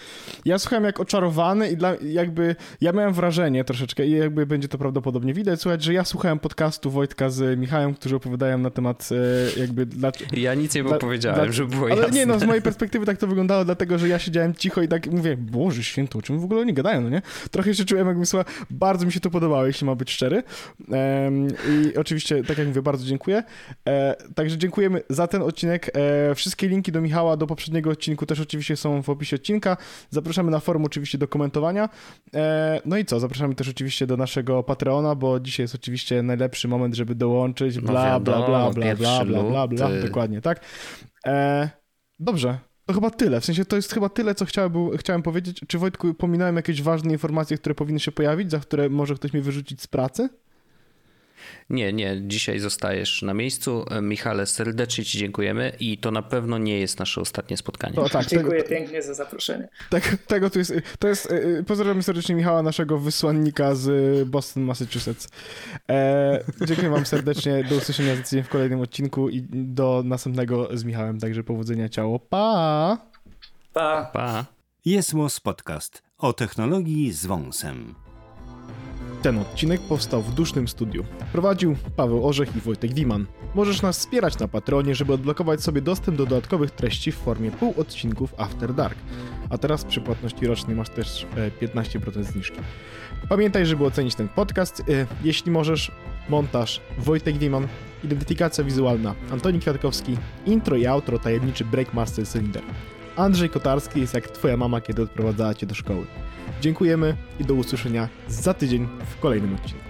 Ja słuchałem jak oczarowany i dla, jakby, ja miałem wrażenie troszeczkę i jakby będzie to prawdopodobnie widać, słuchać, że ja słuchałem podcastu Wojtka z Michałem, którzy opowiadają na temat jakby... Dla, ja nic nie dla, powiedziałem, dla, żeby było ale jasne. nie, no z mojej perspektywy tak to wyglądało, dlatego, że ja siedziałem cicho i tak mówię, Boże święto, o czym w ogóle ogóle oni gadają, no nie? Trochę się czułem jakbym słuchał, bardzo mi się to podobało, jeśli ma być szczery. Um, I oczywiście, tak jak mówię, bardzo dziękuję. E, także dziękujemy za ten odcinek. E, wszystkie linki do Michała, do poprzedniego odcinku też oczywiście są w opisie odcinka. Zapraszamy na forum oczywiście do komentowania. E, no i co, zapraszamy też oczywiście do naszego Patreona, bo dzisiaj jest oczywiście najlepszy moment, żeby dołączyć, bla, no wiadomo, bla, bla, bla, bla, bla, bla, bla, bla, dokładnie, tak? E, dobrze, to chyba tyle. W sensie to jest chyba tyle, co chciałem, chciałem powiedzieć. Czy Wojtku, pominąłem jakieś ważne informacje, które powinny się pojawić, za które może ktoś mnie wyrzucić z pracy? Nie, nie, dzisiaj zostajesz na miejscu. Michale, serdecznie Ci dziękujemy i to na pewno nie jest nasze ostatnie spotkanie. To, tak, Dziękuję tego, pięknie za zaproszenie. Tak, tego tu jest, to jest, y, y, pozdrawiam serdecznie Michała, naszego wysłannika z Boston, Massachusetts. E, dziękuję Wam serdecznie, do usłyszenia w kolejnym odcinku i do następnego z Michałem, także powodzenia, ciało, pa! Pa! Pa! Jest Podcast o technologii z wąsem. Ten odcinek powstał w dusznym studiu. Prowadził Paweł Orzech i Wojtek Wiman. Możesz nas wspierać na Patronie, żeby odblokować sobie dostęp do dodatkowych treści w formie półodcinków After Dark. A teraz przy płatności rocznej masz też 15% e, zniżki. Pamiętaj, żeby ocenić ten podcast. E, jeśli możesz, montaż Wojtek Wiman, identyfikacja wizualna Antoni Kwiatkowski, intro i outro tajemniczy Breakmaster Cylinder. Andrzej Kotarski jest jak twoja mama, kiedy odprowadzała cię do szkoły. Dziękujemy i do usłyszenia za tydzień w kolejnym odcinku.